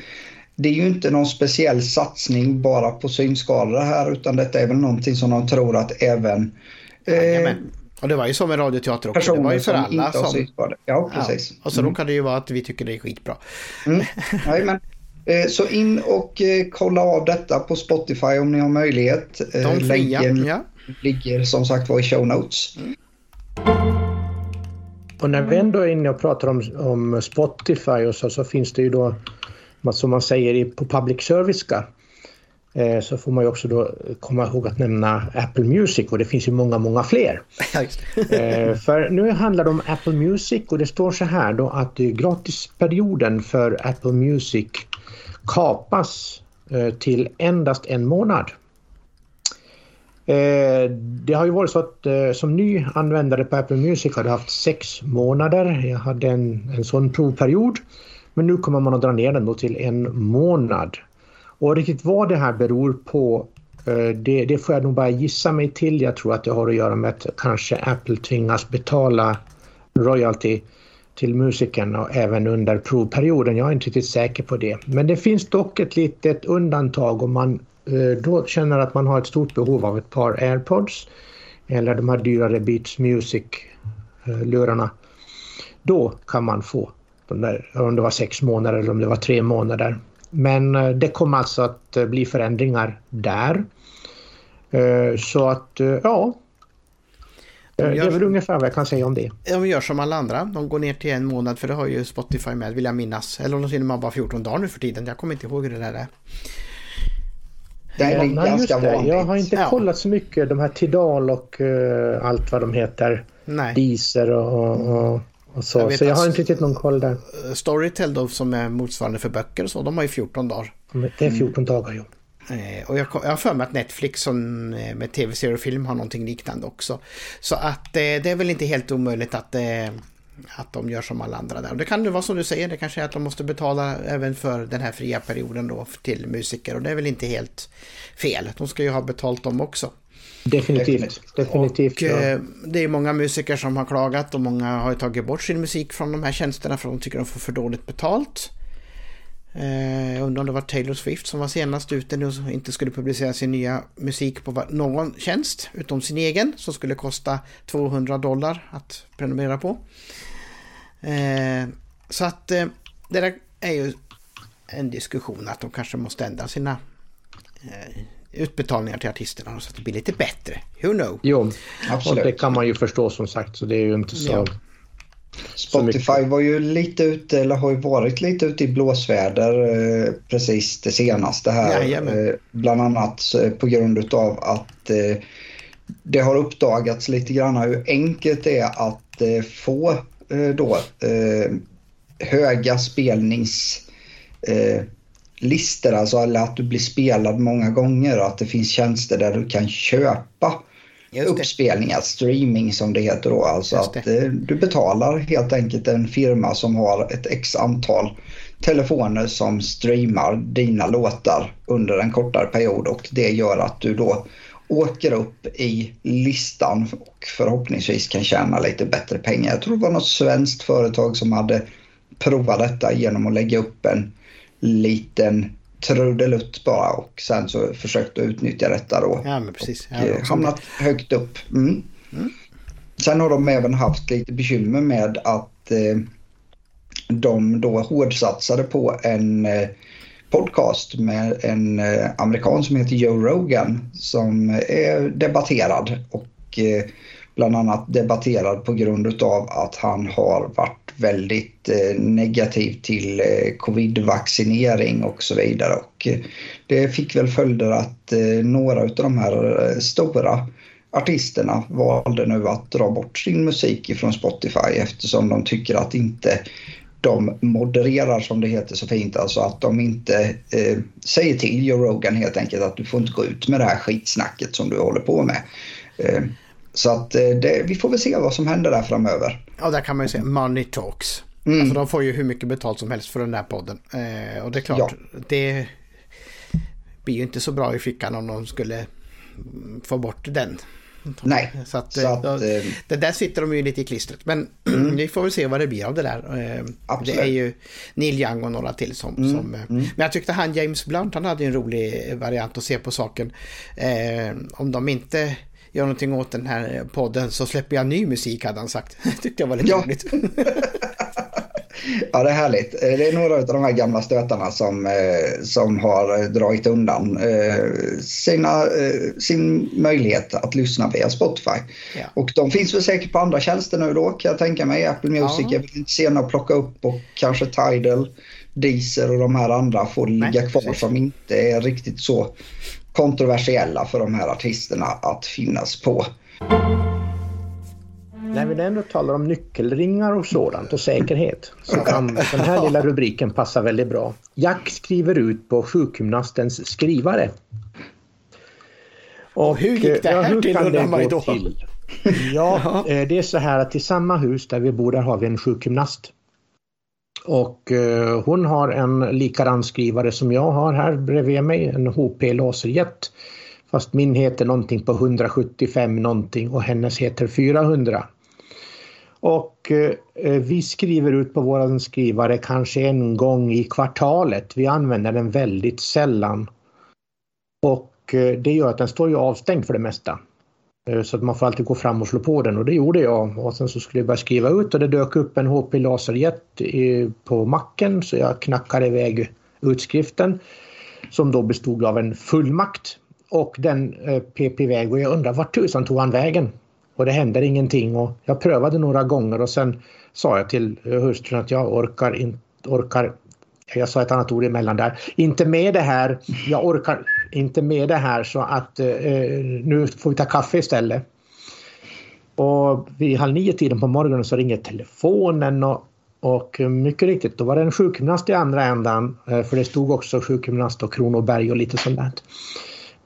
det är ju inte någon speciell satsning bara på synskadade här utan detta är väl någonting som de tror att även eh, och det var ju som med radioteater också. Det var ju för alla som... Ja, precis. Ja, och så mm. råkar det ju vara att vi tycker det är skitbra. Mm. Nej, men Eh, så in och eh, kolla av detta på Spotify om ni har möjlighet. De eh, Länken ja. ligger som sagt var i show notes. Mm. Och när vi ändå är inne och pratar om, om Spotify och så, så finns det ju då som man säger på public service eh, så får man ju också då komma ihåg att nämna Apple Music och det finns ju många, många fler. Eh, för nu handlar det om Apple Music och det står så här då att gratisperioden för Apple Music kapas eh, till endast en månad. Eh, det har ju varit så att eh, som ny användare på Apple Music har du haft sex månader. Jag hade en, en sån provperiod. Men nu kommer man att dra ner den då till en månad. Och riktigt vad det här beror på det, det, får jag nog bara gissa mig till. Jag tror att det har att göra med att kanske Apple tvingas betala royalty till musikern och även under provperioden. Jag är inte riktigt säker på det. Men det finns dock ett litet undantag om man eh, då känner att man har ett stort behov av ett par airpods eller de här dyrare Beats Music-lurarna. Eh, då kan man få de där, om det var sex månader eller om det var tre månader. Men eh, det kommer alltså att bli förändringar där. Så att ja, de det är väl ungefär vad jag kan säga om det. De gör som alla andra. De går ner till en månad för det har ju Spotify med vill jag minnas. Eller om de till bara 14 dagar nu för tiden. Jag kommer inte ihåg hur det där är. Det är ja, ganska vanligt. Jag har inte ja. kollat så mycket de här Tidal och uh, allt vad de heter. Nej. Deezer och, och, och så, jag så jag har inte riktigt någon koll där. Storytel då som är motsvarande för böcker så, de har ju 14 dagar. Det är 14 mm. dagar ja. Eh, och jag, jag har för mig att Netflix som, eh, med tv-serier och film har någonting liknande också. Så att eh, det är väl inte helt omöjligt att, att de gör som alla andra där. Och det kan ju vara som du säger, det kanske är att de måste betala även för den här fria perioden då till musiker. Och det är väl inte helt fel. De ska ju ha betalt dem också. Definitivt. Definitivt och, ja. Det är många musiker som har klagat och många har tagit bort sin musik från de här tjänsterna för de tycker de får för dåligt betalt. Eh, jag undrar om det var Taylor Swift som var senast ute nu och inte skulle publicera sin nya musik på någon tjänst utom sin egen som skulle kosta 200 dollar att prenumerera på. Eh, så att det där är ju en diskussion att de kanske måste ändra sina utbetalningar till artisterna så att det blir lite bättre. Who know? Jo, absolut. Och det kan man ju förstå som sagt så det är ju inte så... Ja. Spotify var ju lite ute, eller har ju varit lite ute i blåsväder eh, precis det senaste här. Eh, bland annat eh, på grund av att eh, det har uppdagats lite grann hur enkelt det är att eh, få då höga spelnings listor, alltså eller att du blir spelad många gånger att det finns tjänster där du kan köpa uppspelningar, streaming som det heter då. Alltså att eh, du betalar helt enkelt en firma som har ett x antal telefoner som streamar dina låtar under en kortare period och det gör att du då åker upp i listan och förhoppningsvis kan tjäna lite bättre pengar. Jag tror det var något svenskt företag som hade provat detta genom att lägga upp en liten trudelutt bara och sen så försökt att utnyttja detta då. Ja, men precis. Ja, och hamnat högt upp. Mm. Mm. Sen har de även haft lite bekymmer med att eh, de då hårdsatsade på en eh, podcast med en eh, amerikan som heter Joe Rogan som är debatterad och eh, bland annat debatterad på grund av att han har varit väldigt eh, negativ till eh, covidvaccinering och så vidare. Och eh, det fick väl följder att några av de här stora artisterna valde nu att dra bort sin musik ifrån Spotify eftersom de tycker att inte de modererar som det heter så fint, alltså att de inte eh, säger till Joe Rogan helt enkelt att du får inte gå ut med det här skitsnacket som du håller på med. Eh, så att eh, det, vi får väl se vad som händer där framöver. Ja, där kan man ju se money talks. Mm. Alltså de får ju hur mycket betalt som helst för den där podden. Eh, och det är klart, ja. det blir ju inte så bra i fickan om de skulle få bort den. Nej. Så att, så att då, eh, det där sitter de ju lite i klistret. Men mm. vi får väl se vad det blir av det där. Absolut. Det är ju Neil Young och några till som... Mm. som mm. Men jag tyckte han James Blunt, han hade en rolig variant att se på saken. Eh, om de inte gör någonting åt den här podden så släpper jag ny musik hade han sagt. Det tyckte jag var lite ja. roligt. ja, det är härligt. Eh, det är några av de här gamla stötarna som, eh, som har dragit undan eh, sina, sin möjlighet att lyssna via Spotify. Ja. Och de finns väl säkert på andra tjänster nu då kan jag tänka mig. Apple Music ja. är väl inte sena att plocka upp och kanske Tidal Deezer och de här andra får ligga Nej, kvar precis. som inte är riktigt så kontroversiella för de här artisterna att finnas på. När vi ändå talar om nyckelringar och sådant och säkerhet så kan den här lilla rubriken passa väldigt bra. Jack skriver ut på sjukgymnastens skrivare. Och hur gick det ja, här hur till, kan det undrar man ju gå då? till? Ja, eh, det är så här att i samma hus där vi bor där har vi en sjukgymnast. Och eh, hon har en likadan skrivare som jag har här bredvid mig, en HP Laserjet. Fast min heter någonting på 175 någonting och hennes heter 400. Och eh, vi skriver ut på våran skrivare kanske en gång i kvartalet. Vi använder den väldigt sällan. Och eh, det gör att den står ju avstängd för det mesta. Eh, så att man får alltid gå fram och slå på den och det gjorde jag. Och sen så skulle jag börja skriva ut och det dök upp en HP Laserjet på macken så jag knackade iväg utskriften. Som då bestod av en fullmakt. Och den eh, pep iväg och jag undrar vart tusan tog han vägen? Och det hände ingenting och jag prövade några gånger och sen sa jag till eh, hustrun att jag orkar inte, orkar jag sa ett annat ord emellan där. Inte med det här, jag orkar inte med det här så att eh, nu får vi ta kaffe istället. Och vid halv nio tiden på morgonen så ringer telefonen och, och mycket riktigt då var det en sjukgymnast i andra ändan eh, för det stod också sjukgymnast och Kronoberg och lite sånt där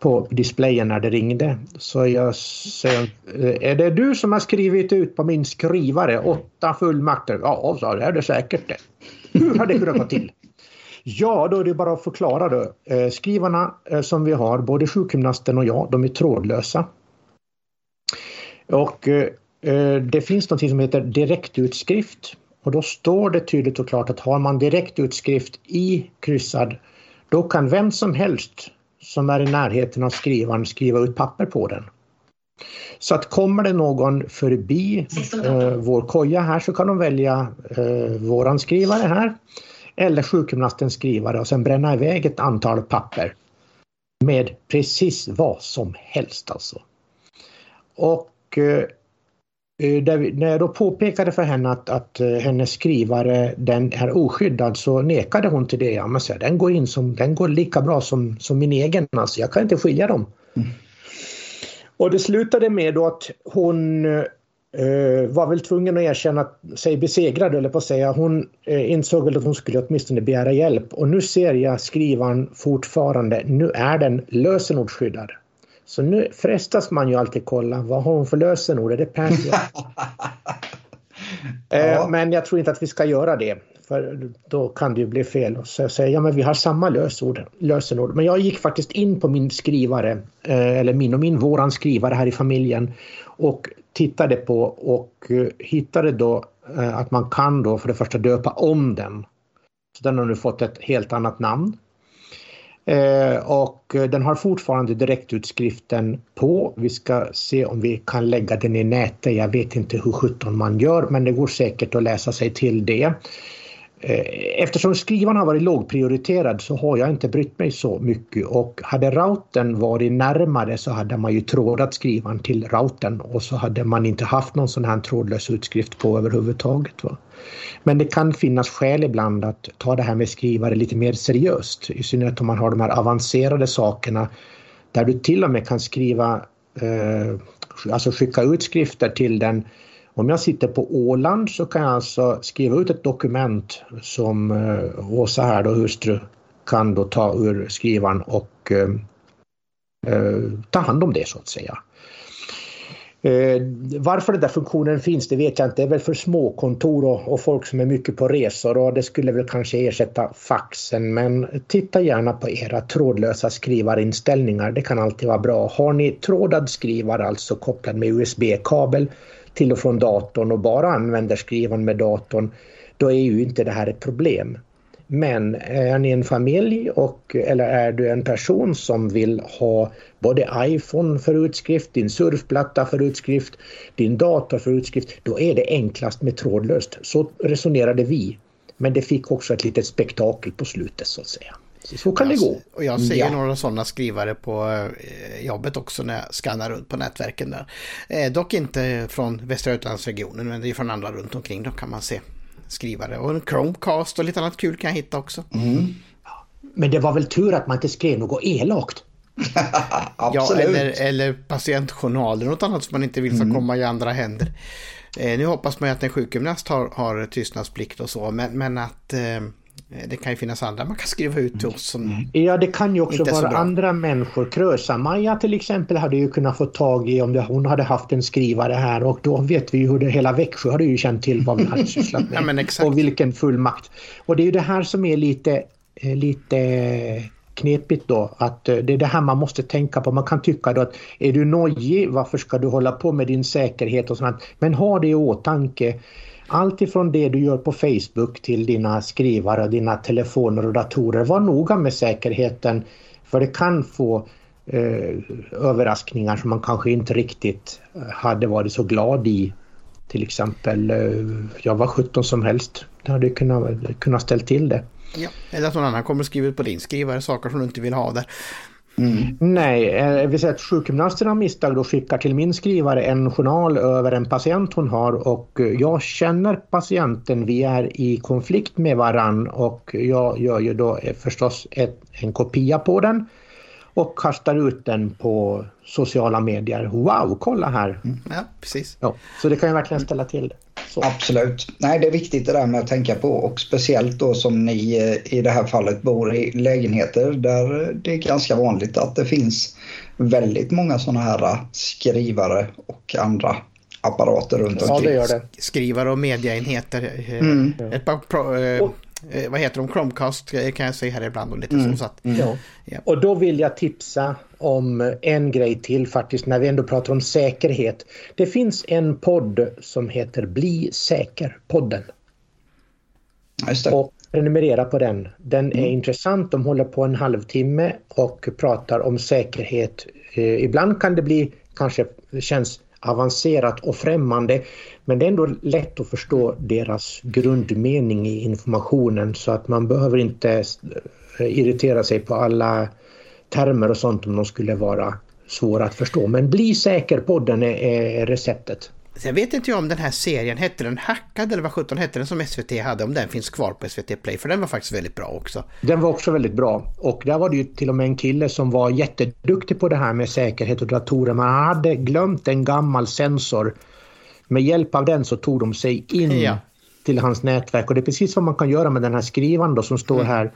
på displayen när det ringde. Så jag säger, eh, är det du som har skrivit ut på min skrivare åtta fullmakter? Ja, sa det är det säkert det. Hur har det kunnat gå till? Ja, då är det bara att förklara då. Eh, Skrivarna eh, som vi har, både sjukgymnasten och jag, de är trådlösa. Och eh, det finns något som heter direktutskrift. Och då står det tydligt och klart att har man direktutskrift i kryssad, då kan vem som helst som är i närheten av skrivaren skriva ut papper på den. Så att kommer det någon förbi eh, vår koja här så kan de välja eh, våran skrivare här eller sjukgymnastens skrivare och sen bränna iväg ett antal papper med precis vad som helst alltså. Och eh, eh, vi, när jag då påpekade för henne att, att eh, hennes skrivare den är oskyddad så nekade hon till det. Ja, men så, den, går in som, den går lika bra som, som min egen, alltså, jag kan inte skilja dem. Och det slutade med då att hon var väl tvungen att erkänna sig besegrad eller på att säga. Hon eh, insåg väl att hon skulle åtminstone begära hjälp och nu ser jag skrivaren fortfarande, nu är den lösenordsskyddad. Så nu frestas man ju alltid kolla, vad har hon för lösenord? Är det Persson? Eh, Ja. Men jag tror inte att vi ska göra det. För då kan det ju bli fel och så säga ja men vi har samma lösord, lösenord. Men jag gick faktiskt in på min skrivare, eh, eller min och min, våran skrivare här i familjen och tittade på och eh, hittade då eh, att man kan då för det första döpa om den. Så den har nu fått ett helt annat namn. Eh, och den har fortfarande direktutskriften på. Vi ska se om vi kan lägga den i nätet. Jag vet inte hur sjutton man gör men det går säkert att läsa sig till det. Eh, eftersom skrivaren har varit lågprioriterad så har jag inte brytt mig så mycket och hade routern varit närmare så hade man ju trådat skrivaren till routern och så hade man inte haft någon sån här trådlös utskrift på överhuvudtaget. Va? Men det kan finnas skäl ibland att ta det här med skrivare lite mer seriöst. I synnerhet om man har de här avancerade sakerna där du till och med kan skriva, eh, alltså skicka ut skrifter till den. Om jag sitter på Åland så kan jag alltså skriva ut ett dokument som eh, Åsa här då, hustru, kan då ta ur skrivaren och eh, eh, ta hand om det så att säga. Eh, varför den där funktionen finns det vet jag inte. Det är väl för små kontor och, och folk som är mycket på resor och det skulle väl kanske ersätta faxen. Men titta gärna på era trådlösa skrivarinställningar. Det kan alltid vara bra. Har ni trådad skrivare, alltså kopplad med USB-kabel till och från datorn och bara använder skrivaren med datorn, då är ju inte det här ett problem. Men är ni en familj och, eller är du en person som vill ha både iPhone för utskrift, din surfplatta för utskrift, din dator för utskrift, då är det enklast med trådlöst. Så resonerade vi. Men det fick också ett litet spektakel på slutet så att säga. Så, kan det gå. Och jag ser Ja. några sådana skrivare på eh, jobbet också när jag skannar runt på nätverken där. Eh, dock inte från Västra Götalandsregionen men det är från andra runt omkring då kan man se skrivare. Och en Chromecast och lite annat kul kan jag hitta också. Mm. Men det var väl tur att man inte skrev något elakt. ja, eller, eller patientjournaler och något annat som man inte vill ska mm. komma i andra händer. Eh, nu hoppas man ju att en sjukgymnast har, har tystnadsplikt och så, men, men att eh, det kan ju finnas andra man kan skriva ut till oss som mm. Ja, det kan ju också vara andra människor. Krösa-Maja till exempel hade ju kunnat få tag i om det, hon hade haft en skrivare här och då vet vi ju hur det hela Växjö hade ju känt till vad vi hade sysslat med. ja, och vilken fullmakt. Och det är ju det här som är lite, eh, lite knepigt då att eh, det är det här man måste tänka på. Man kan tycka då att är du nojig, varför ska du hålla på med din säkerhet och sånt. Men ha det i åtanke. Allt ifrån det du gör på Facebook till dina skrivare, dina telefoner och datorer. Var noga med säkerheten för det kan få eh, överraskningar som man kanske inte riktigt eh, hade varit så glad i. Till exempel, eh, jag var 17 som helst. Det hade kunnat, kunnat ställa till det. Ja. Eller att någon annan kommer och skriver på din skrivare saker som du inte vill ha där. Mm. Nej, eh, vi säger att sjukgymnasten av misstag då skickar till min skrivare en journal över en patient hon har och eh, jag känner patienten, vi är i konflikt med varann och jag gör ju då eh, förstås ett, en kopia på den och kastar ut den på sociala medier. Wow, kolla här! Mm. Ja, precis. Ja, så det kan ju verkligen ställa till det. Så. Absolut. Nej, det är viktigt det där med att tänka på och speciellt då som ni eh, i det här fallet bor i lägenheter där det är ganska vanligt att det finns väldigt många sådana här skrivare och andra apparater runt omkring. Ja, det gör det. Skrivare och mediaenheter. Eh, mm. Ett par pro, eh, vad heter de, Chromecast kan jag säga här ibland och lite mm. så. så att, mm. ja. Och då vill jag tipsa om en grej till faktiskt när vi ändå pratar om säkerhet. Det finns en podd som heter Bli säker-podden. Och prenumerera på den. Den är mm. intressant, de håller på en halvtimme och pratar om säkerhet. Eh, ibland kan det bli, kanske känns avancerat och främmande men det är ändå lätt att förstå deras grundmening i informationen så att man behöver inte eh, irritera sig på alla termer och sånt om de skulle vara svåra att förstå. Men bli säker podden är receptet. Sen vet inte jag om den här serien, hette den Hackad eller vad sjutton hette den som SVT hade, om den finns kvar på SVT Play, för den var faktiskt väldigt bra också. Den var också väldigt bra och där var det ju till och med en kille som var jätteduktig på det här med säkerhet och datorer. Man hade glömt en gammal sensor med hjälp av den så tog de sig in ja. till hans nätverk och det är precis vad man kan göra med den här skrivaren då som står mm. här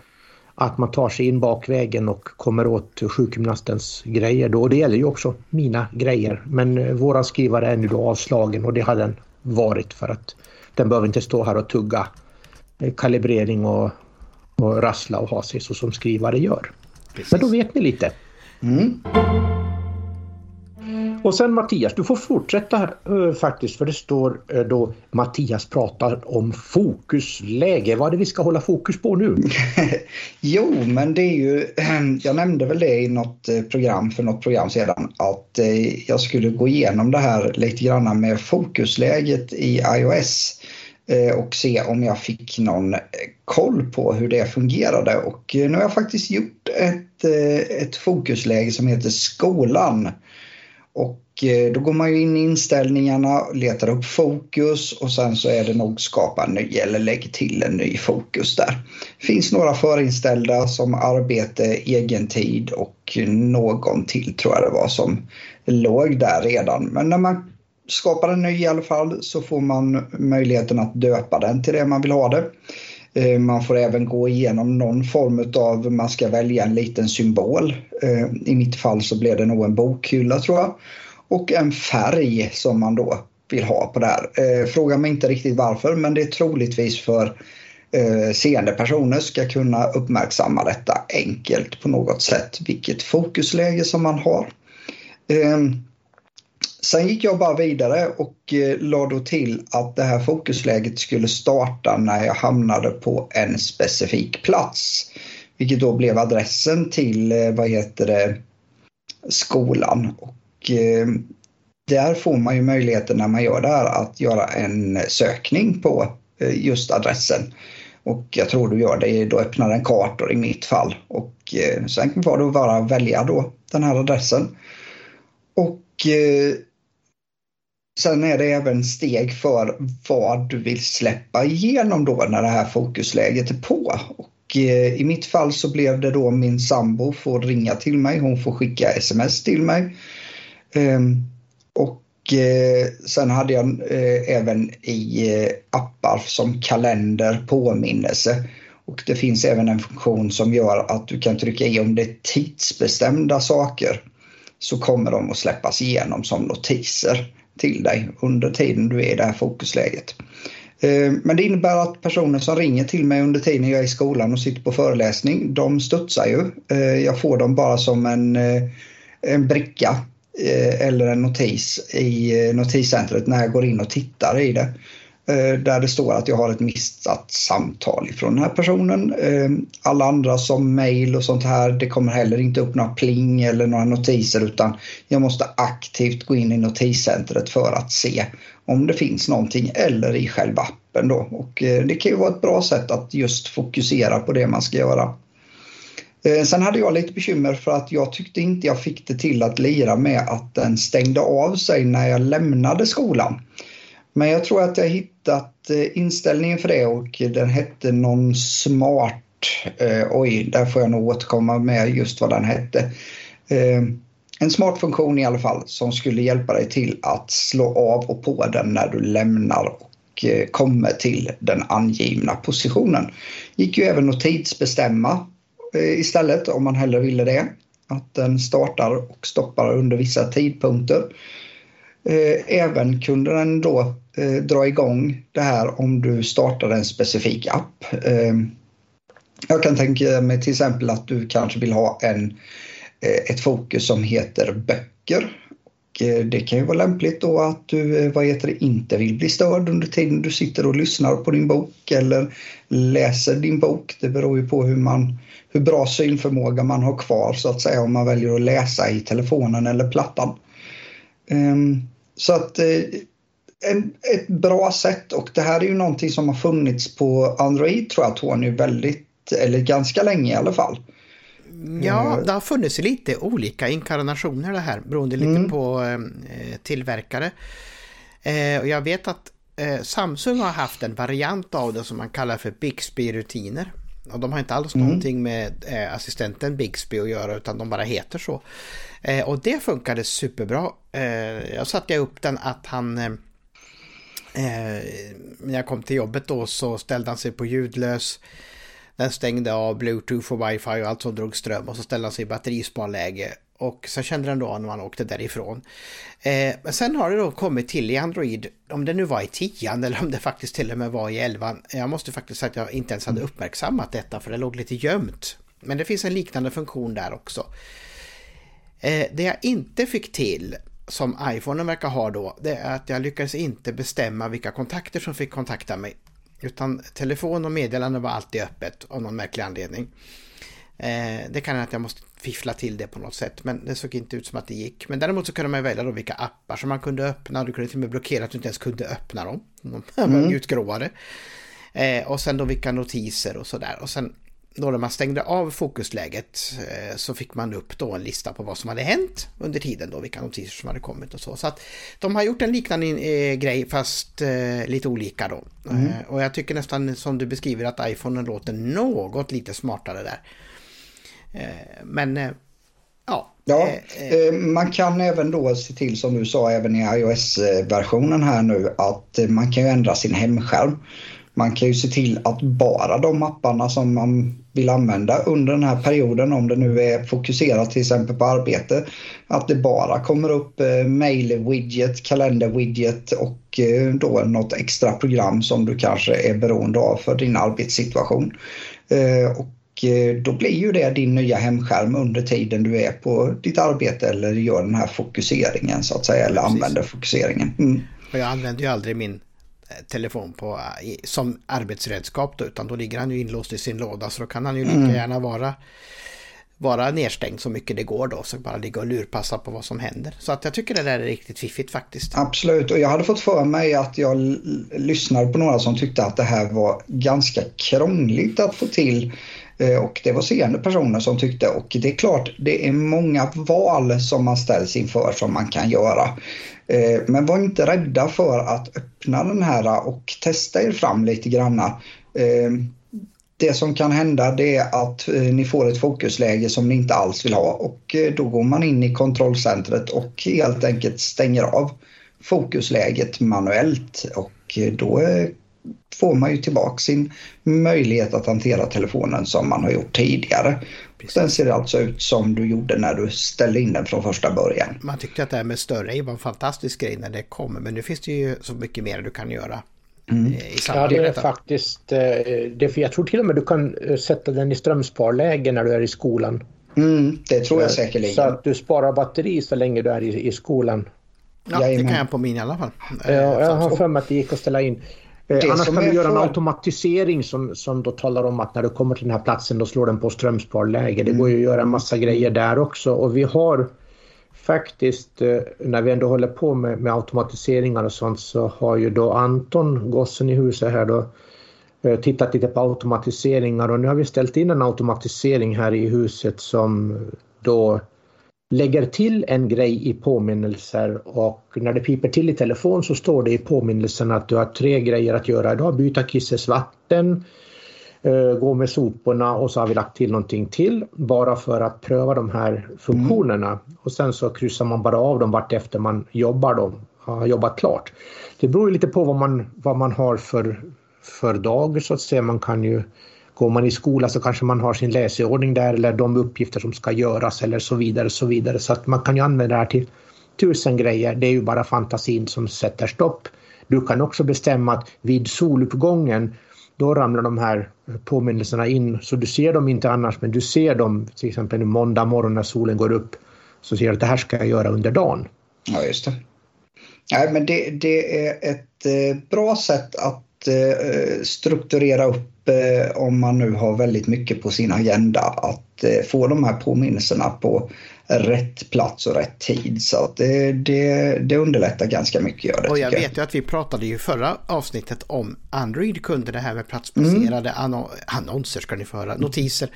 att man tar sig in bakvägen och kommer åt sjukgymnastens grejer då. Och det gäller ju också mina grejer. Men eh, våra skrivare är nu då avslagen och det har den varit för att den behöver inte stå här och tugga eh, kalibrering och, och rassla och ha sig så som skrivare gör. Precis. Men då vet ni lite. Mm. Och sen Mattias, du får fortsätta här faktiskt för det står eh, då Mattias pratar om fokusläge. Vad är det vi ska hålla fokus på nu? jo, men det är ju, jag nämnde väl det i något eh, program för något program sedan att jag skulle gå igenom det här lite grann med fokusläget i iOS och se om jag fick någon koll på hur det fungerade. Och nu har jag faktiskt gjort ett, ett fokusläge som heter skolan. Och eh, då går man ju in i inställningarna, letar upp fokus och sen så är det nog skapa en ny eller lägg till en ny fokus där. Det finns några förinställda som arbete, egentid och någon till tror jag det var som låg där redan. Men när man skapar en ny i alla fall så får man möjligheten att döpa den till det man vill ha det. Eh, man får även gå igenom någon form av, man ska välja en liten symbol. Eh, I mitt fall så blev det nog en bokhylla tror jag. Och en färg som man då vill ha på det här. Eh, fråga mig inte riktigt varför men det är troligtvis för seende personer ska kunna uppmärksamma detta enkelt på något sätt. Vilket fokusläge som man har. Sen gick jag bara vidare och eh, lade då till att det här fokusläget skulle starta när jag hamnade på en specifik plats. Vilket då blev adressen till, eh, vad heter det, skolan. Och eh, där får man ju möjligheten när man gör det här att göra en sökning på eh, just adressen. Och jag tror du gör det, då öppnar den kartor i mitt fall. Och eh, sen var det bara att välja då den här adressen. Och eh, sen är det även steg för vad du vill släppa igenom då när det här fokusläget är på. Och eh, I mitt fall så blev det då min sambo får ringa till mig, hon får skicka sms till mig. Ehm, och eh, sen hade jag eh, även i appar som kalender, påminnelse. Och det finns även en funktion som gör att du kan trycka i om det är tidsbestämda saker så kommer de att släppas igenom som notiser till dig under tiden du är i det här fokusläget. Eh, men det innebär att personer som ringer till mig under tiden jag är i skolan och sitter på föreläsning, de studsar ju. Eh, jag får dem bara som en, eh, en bricka eller en notis i notiscentret när jag går in och tittar i det. Eh, där det står att jag har ett missat samtal från den här personen. Eh, alla andra som mail och sånt här, det kommer heller inte upp några pling eller några notiser utan jag måste aktivt gå in i notiscentret för att se om det finns någonting eller i själva appen då. Och eh, det kan ju vara ett bra sätt att just fokusera på det man ska göra. Sen hade jag lite bekymmer för att jag tyckte inte jag fick det till att lira med att den stängde av sig när jag lämnade skolan. Men jag tror att jag hittat eh, inställningen för det och den hette någon smart. Eh, oj, där får jag nog återkomma med just vad den hette. Eh, en smart funktion i alla fall som skulle hjälpa dig till att slå av och på den när du lämnar och eh, kommer till den angivna positionen. Gick ju även att tidsbestämma eh, istället om man hellre ville det. Att den startar och stoppar under vissa tidpunkter. Eh, även kunde den då eh, dra igång det här om du startar en specifik app. Eh, jag kan tänka mig till exempel att du kanske vill ha en, eh, ett fokus som heter böcker. Och eh, det kan ju vara lämpligt då att du eh, vad heter det, inte vill bli störd under tiden du sitter och lyssnar på din bok eller läser din bok. Det beror ju på hur, man, hur bra synförmåga man har kvar så att säga om man väljer att läsa i telefonen eller plattan. Ehm, så att en, ett bra sätt och det här är ju någonting som har funnits på Android tror jag Tony väldigt, eller ganska länge i alla fall. Ja, det har funnits lite olika inkarnationer det här beroende lite mm. på eh, tillverkare. Eh, och jag vet att eh, Samsung har haft en variant av det som man kallar för Bixby-rutiner. Och de har inte alls mm. någonting med eh, assistenten Bixby att göra utan de bara heter så. Eh, och det funkade superbra. Eh, jag satte upp den att han... Eh, när jag kom till jobbet då så ställde han sig på ljudlös. Den stängde av bluetooth och wifi och allt som drog ström och så ställde han sig i batterisparläge. Och så kände den då när man åkte därifrån. Eh, men sen har det då kommit till i Android, om det nu var i 10 eller om det faktiskt till och med var i 11. Jag måste faktiskt säga att jag inte ens hade uppmärksammat detta för det låg lite gömt. Men det finns en liknande funktion där också. Eh, det jag inte fick till, som iPhone verkar ha då, det är att jag lyckades inte bestämma vilka kontakter som fick kontakta mig. Utan telefon och meddelande var alltid öppet av någon märklig anledning. Eh, det kan hända att jag måste fiffla till det på något sätt, men det såg inte ut som att det gick. Men däremot så kunde man välja då vilka appar som man kunde öppna. Du kunde till och med blockera att du inte ens kunde öppna dem. De var mm. utgråade. Eh, och sen då vilka notiser och sådär. Och sen då när man stängde av fokusläget eh, så fick man upp då en lista på vad som hade hänt under tiden då, vilka notiser som hade kommit och så. Så att de har gjort en liknande eh, grej fast eh, lite olika då. Mm. och jag tycker nästan som du beskriver att iPhone låter något lite smartare där. men ja. Ja, man kan även då se till som du sa även i iOS-versionen här nu att man kan ju ändra sin hemskärm. Man kan ju se till att bara de mapparna som man vill använda under den här perioden, om det nu är fokuserat till exempel på arbete, att det bara kommer upp eh, mail-widget, kalender-widget och eh, då något extra program som du kanske är beroende av för din arbetssituation. Eh, och då blir ju det din nya hemskärm under tiden du är på ditt arbete eller gör den här fokuseringen så att säga, eller Precis. använder fokuseringen. Mm. jag använder ju aldrig min telefon på, som arbetsredskap då, utan då ligger han ju inlåst i sin låda så då kan han ju lika mm. gärna vara vara nedstängd så mycket det går då, så bara ligga och lurpassa på vad som händer. Så att jag tycker det där är riktigt fiffigt faktiskt. Absolut, och jag hade fått för mig att jag lyssnade på några som tyckte att det här var ganska krångligt att få till Eh, Eh, och det var seende personer som tyckte och det är klart det är många val som man ställs inför som man kan göra. Eh, men var inte rädda för att öppna den här och testa er fram lite granna. Eh, det som kan hända det är att ni får ett fokusläge som ni inte alls vill ha och då går man in i kontrollcentret och helt enkelt stänger av fokusläget manuellt och då får man ju tillbaka sin möjlighet att hantera telefonen som man har gjort tidigare. Precis. Den ser alltså ut som du gjorde när du ställde in den från första början. Man tyckte att det här med större var en fantastisk grej när det kommer men nu finns det ju så mycket mer du kan göra. Mm. Eh, ja, det är faktiskt. Eh, det, jag tror till och med du kan eh, sätta den i strömsparläge när du är i skolan. Mm, det tror jag säkerligen. Så att du sparar batteri så länge du är i, i skolan. Ja, det kan jag på min i alla fall. Ja, jag har för mig att det gick att ställa in. Eh, det Annars kan du göra en automatisering som, som då talar om att när du kommer till den här platsen då slår den på strömsparläge. Det går ju att göra en massa grejer där också. Och vi har faktiskt eh, när vi ändå håller på med, med automatiseringar och sånt så har ju då Anton, gossen i huset här då eh, tittat lite på automatiseringar. Och nu har vi ställt in en automatisering här i huset som då lägger till en grej i påminnelser och när det piper till i telefon så står det i påminnelsen att du har tre grejer att göra idag. Byta kisses vatten, eh, gå med soporna och så har vi lagt till någonting till bara för att pröva de här funktionerna. Mm. Och sen så kryssar man bara av dem vart efter man jobbar dem, har jobbat klart. Det beror lite på vad man, vad man har för, för dag så att säga. Man kan ju Går man i skola så kanske man har sin läsordning där eller de uppgifter som ska göras eller så vidare. Så vidare. Så att man kan ju använda det här till tusen grejer. Det är ju bara fantasin som sätter stopp. Du kan också bestämma att vid soluppgången då ramlar de här påminnelserna in så du ser dem inte annars men du ser dem till exempel en måndag morgon när solen går upp så ser du att det här ska jag göra under dagen. Ja just det. Nej, men det, det är ett eh, bra sätt att eh, strukturera upp om man nu har väldigt mycket på sin agenda att eh, få de här påminnelserna på rätt plats och rätt tid. Så att det, det, det underlättar ganska mycket. Gör det, och jag vet ju att vi pratade ju förra avsnittet om Android kunde det här med platsbaserade mm. annonser ska ni få höra, notiser.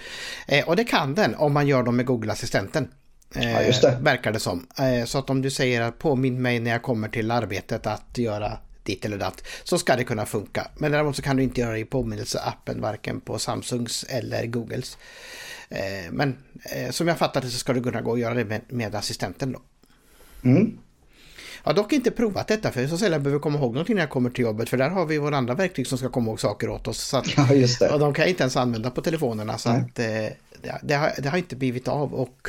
Eh, och det kan den om man gör dem med Google-assistenten. Ja, just det. Verkar det som. så att om du säger att påminn mig när jag kommer till arbetet att göra ditt eller datt så ska det kunna funka. Men däremot så kan du inte göra det i påminnelseappen varken på Samsungs eller Googles. Eh, men eh, som jag fattar det så ska du kunna gå och göra det med, med assistenten då. Mm. Jag har dock inte provat detta för så sällan behöver komma ihåg någonting när jag kommer till jobbet för där har vi våra andra verktyg som ska komma ihåg saker åt oss. Så att, ja, just det. Och de kan jag inte ens använda på telefonerna så att, eh, det, har, det, har, inte blivit av och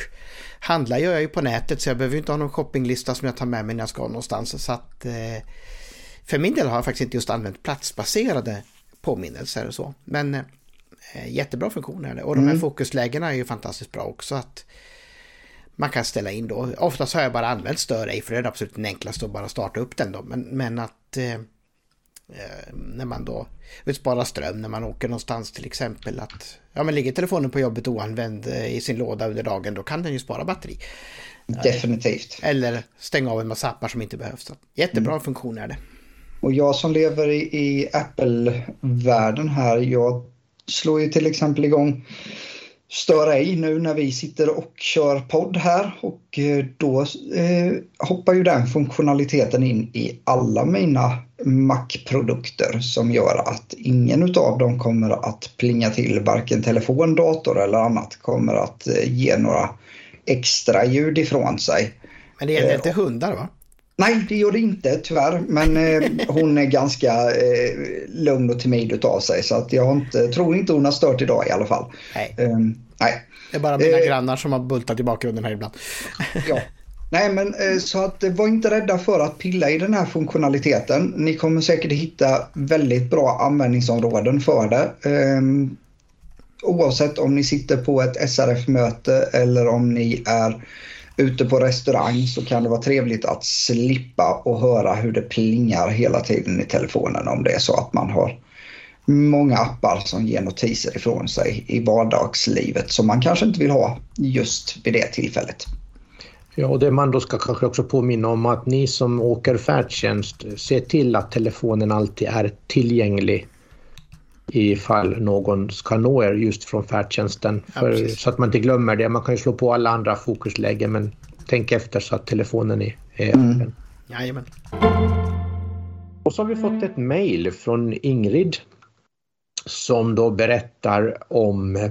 handlar gör jag ju på nätet så jag behöver inte ha någon shoppinglista som jag tar med mig när jag ska någonstans. Så att för min del har jag faktiskt inte just använt platsbaserade påminnelser och så. Men eh, jättebra funktion är det. Och de här mm. fokuslägena är ju fantastiskt bra också. att man kan ställa in då. Oftast har jag bara använt stör ej för det är absolut den enklaste att bara starta upp den då. Men, men att eh, eh när man då vill spara ström när man åker någonstans till exempel att ja men ligger telefonen på jobbet oanvänd eh, i sin låda under dagen då kan den ju spara batteri. Definitivt. Eller stänga av en massa appar som inte behövs. Jättebra mm. funktion är det. Och jag som lever i, i Apple-världen här, jag slår ju till exempel igång Stör ej nu när vi sitter och kör podd här och eh, då eh, hoppar ju den funktionaliteten in i alla mina Mac-produkter som gör att ingen av dem kommer att plinga till varken telefon, dator eller annat kommer att eh, ge några extra ljud ifrån sig. Men det gäller inte hundar va? Nej, det gör det inte tyvärr. Men eh, hon är ganska eh, lugn och timid utav sig. Så att jag inte, tror inte hon har stört idag i alla fall. Nej. Eh, nej. Det är bara mina eh, grannar som har bultat i bakgrunden här ibland. ja. Nej, men eh, så att var inte rädda för att pilla i den här funktionaliteten. Ni kommer säkert hitta väldigt bra användningsområden för det. Ehm, oavsett om ni sitter på ett SRF-möte eller om ni är ute på restaurang så kan det vara trevligt att slippa och höra hur det plingar hela tiden i telefonen om det är så att man har många appar som ger notiser ifrån sig i vardagslivet som man kanske inte vill ha just vid det tillfället. Ja, och det man då ska kanske också påminna om att ni som åker färdtjänst, se till att telefonen alltid är tillgänglig ifall någon ska nå er just från färdtjänsten. För, ja, så att man inte glömmer det. Man kan ju slå på alla andra fokuslägen men tänk efter så att telefonen är, mm. öppen. Jajamän. Och så har vi fått ett mejl från Ingrid som då berättar om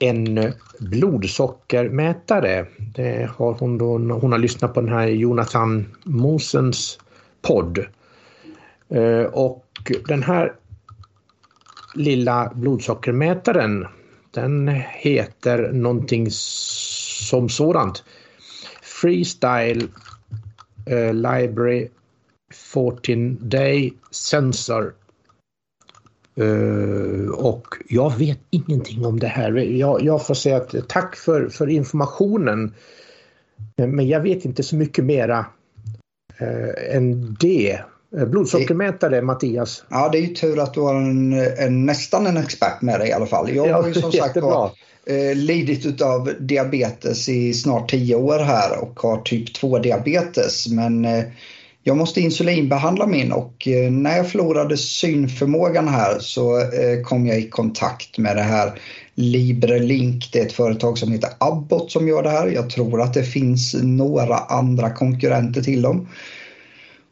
en blodsockermätare. Det har hon, då, hon har lyssnat på den här Jonathan Mosens podd. Eh, och den här lilla blodsockermätaren den heter någonting som sådant. Freestyle uh, Library 14 Day Sensor. Uh, och jag vet ingenting om det här. Jag, jag får säga att tack för, för informationen. Eh, men jag vet inte så mycket mera uh, än det. Eh, blodsockermätare, det, Mattias. Ja, det är ju tur att du har en, en, nästan en expert med dig i alla fall. Jag har ju som sagt var, eh, lidit av diabetes i snart tio år här och har typ 2 diabetes. Men eh, jag måste insulinbehandla min och eh, när jag förlorade synförmågan här så eh, kom jag i kontakt med det här LibreLink. Det är ett företag som heter Abbott som gör det här. Jag tror att det finns några andra konkurrenter till dem.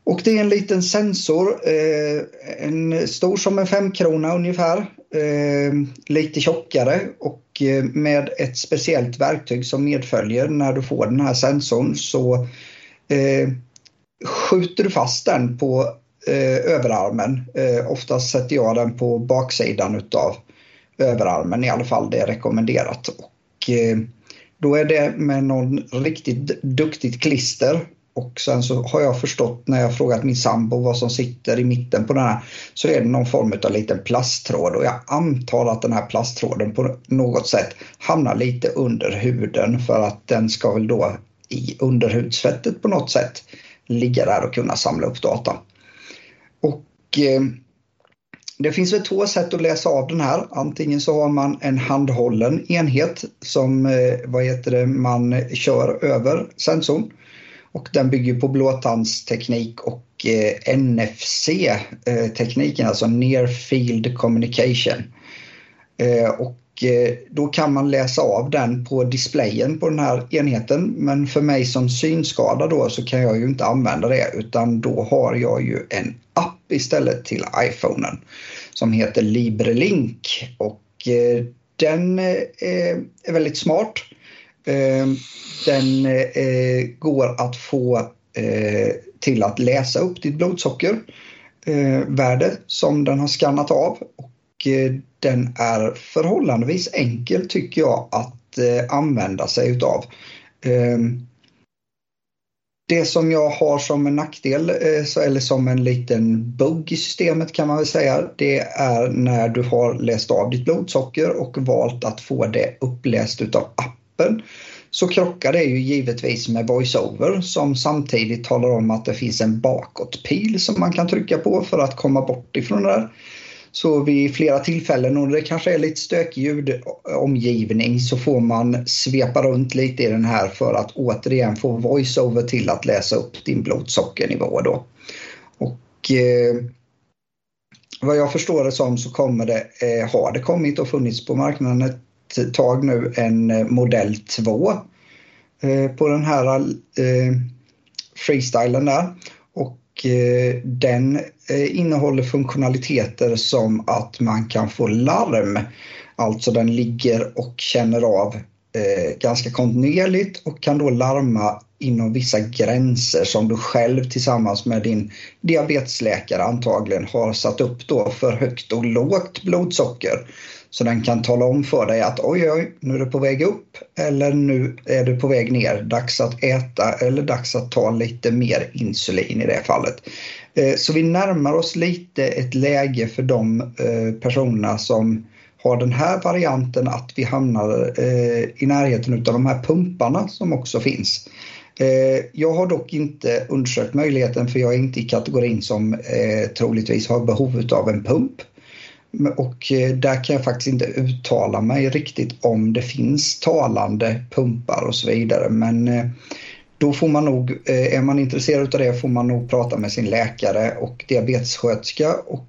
Och det är en liten sensor, eh, en stor som en femkrona ungefär, eh, lite tjockare och eh, med ett speciellt verktyg som medföljer när du får den här sensorn så eh, skjuter du fast den på eh, överarmen. Eh, oftast sätter jag den på baksidan utav överarmen, i alla fall det är rekommenderat. Och, eh, då är det med någon riktigt duktigt klister och sen så har jag förstått när jag frågat min sambo vad som sitter i mitten på den här så är det någon form av liten plasttråd och jag antar att den här plasttråden på något sätt hamnar lite under huden för att den ska väl då i underhudsfettet på något sätt ligga där och kunna samla upp data. Och eh, det finns väl två sätt att läsa av den här. Antingen så har man en handhållen enhet som eh, vad heter det, man kör över sensorn och den bygger på blåtandsteknik och eh, NFC-tekniken, alltså Near Field Communication. Eh, och eh, då kan man läsa av den på displayen på den här enheten. Men för mig som synskadad då så kan jag ju inte använda det utan då har jag ju en app istället till iPhonen som heter LibreLink och eh, den eh, är väldigt smart. Ehm, den eh, går att få eh, till att läsa upp ditt blodsockervärde eh, som den har skannat av. Och eh, den är förhållandevis enkel tycker jag att eh, använda sig utav. Ehm, det som jag har som en nackdel, eh, eller som en liten bugg i systemet kan man väl säga, det är när du har läst av ditt blodsocker och valt att få det uppläst utav appen appen så krockar det ju givetvis med VoiceOver som samtidigt talar om att det finns en bakåtpil som man kan trycka på för att komma bort ifrån det där. Så vid flera tillfällen och det kanske är lite stökig ljudomgivning så får man svepa runt lite i den här för att återigen få VoiceOver till att läsa upp din blodsockernivå då. Och eh, vad jag förstår det som så kommer det, eh, har det kommit och funnits på marknaden ett tag nu en eh, modell 2 eh, på den här eh, freestylen där. Och den innehåller funktionaliteter som att man kan få larm. Alltså den ligger och känner av ganska kontinuerligt och kan då larma inom vissa gränser som du själv tillsammans med din diabetesläkare antagligen har satt upp då för högt och lågt blodsocker. Så den kan tala om för dig att oj, oj, nu är du på väg upp eller nu är du på väg ner. Dags att äta eller dags att ta lite mer insulin i det fallet. Eh, så vi närmar oss lite ett läge för de eh, personerna som har den här varianten att vi hamnar eh, i närheten av de här pumparna som också finns. Jag har dock inte undersökt möjligheten för jag är inte i kategorin som troligtvis har behov av en pump. Och eh, där kan jag faktiskt inte uttala mig riktigt om det finns talande pumpar och så vidare. Men eh, då får man nog, eh, är man intresserad av det får man nog prata med sin läkare och diabetessköterska och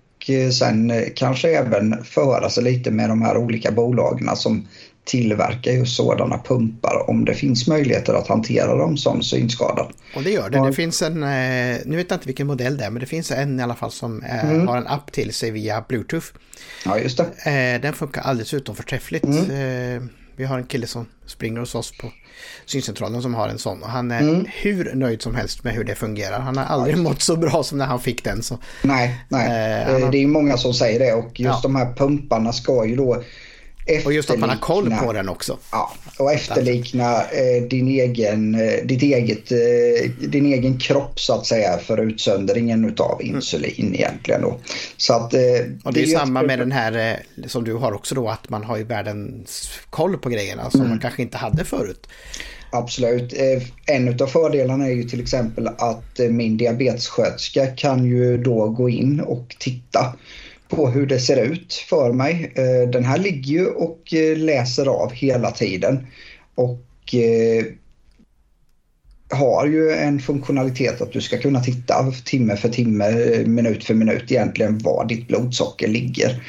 sen kanske även föra sig lite med de här olika bolagen som tillverkar just sådana pumpar om det finns möjligheter att hantera dem som synskadad. Och det gör det. Det finns en, nu vet jag inte vilken modell det är, men det finns en i alla fall som är, mm. har en app till sig via Bluetooth. Ja, just det. Den funkar alldeles utom förträffligt. Mm. Vi har en kille som springer hos oss på syncentralen som har en sån och han är mm. hur nöjd som helst med hur det fungerar. Han har aldrig ja. mått så bra som när han fick den. Så. Nej, nej. Eh, har... det är många som säger det och just ja. de här pumparna ska ju då och just att man har koll på den också. Ja, och efterlikna eh, din egen, eh, ditt eget, eh, din egen kropp så att säga för utsöndringen utav mm. insulin mm. egentligen. Då. Så att, eh, och det, det är, samma med den här eh, som du har också då att man har ju världens koll på grejerna som mm. man kanske inte hade förut. Absolut. Eh, en av fördelarna är ju till exempel att min diabetessköterska kan ju då gå in och titta på hur det ser ut för mig. Eh, den här ligger ju och eh, läser av hela tiden och eh, har ju en funktionalitet att du ska kunna titta timme för timme, minut för minut egentligen var ditt blodsocker ligger.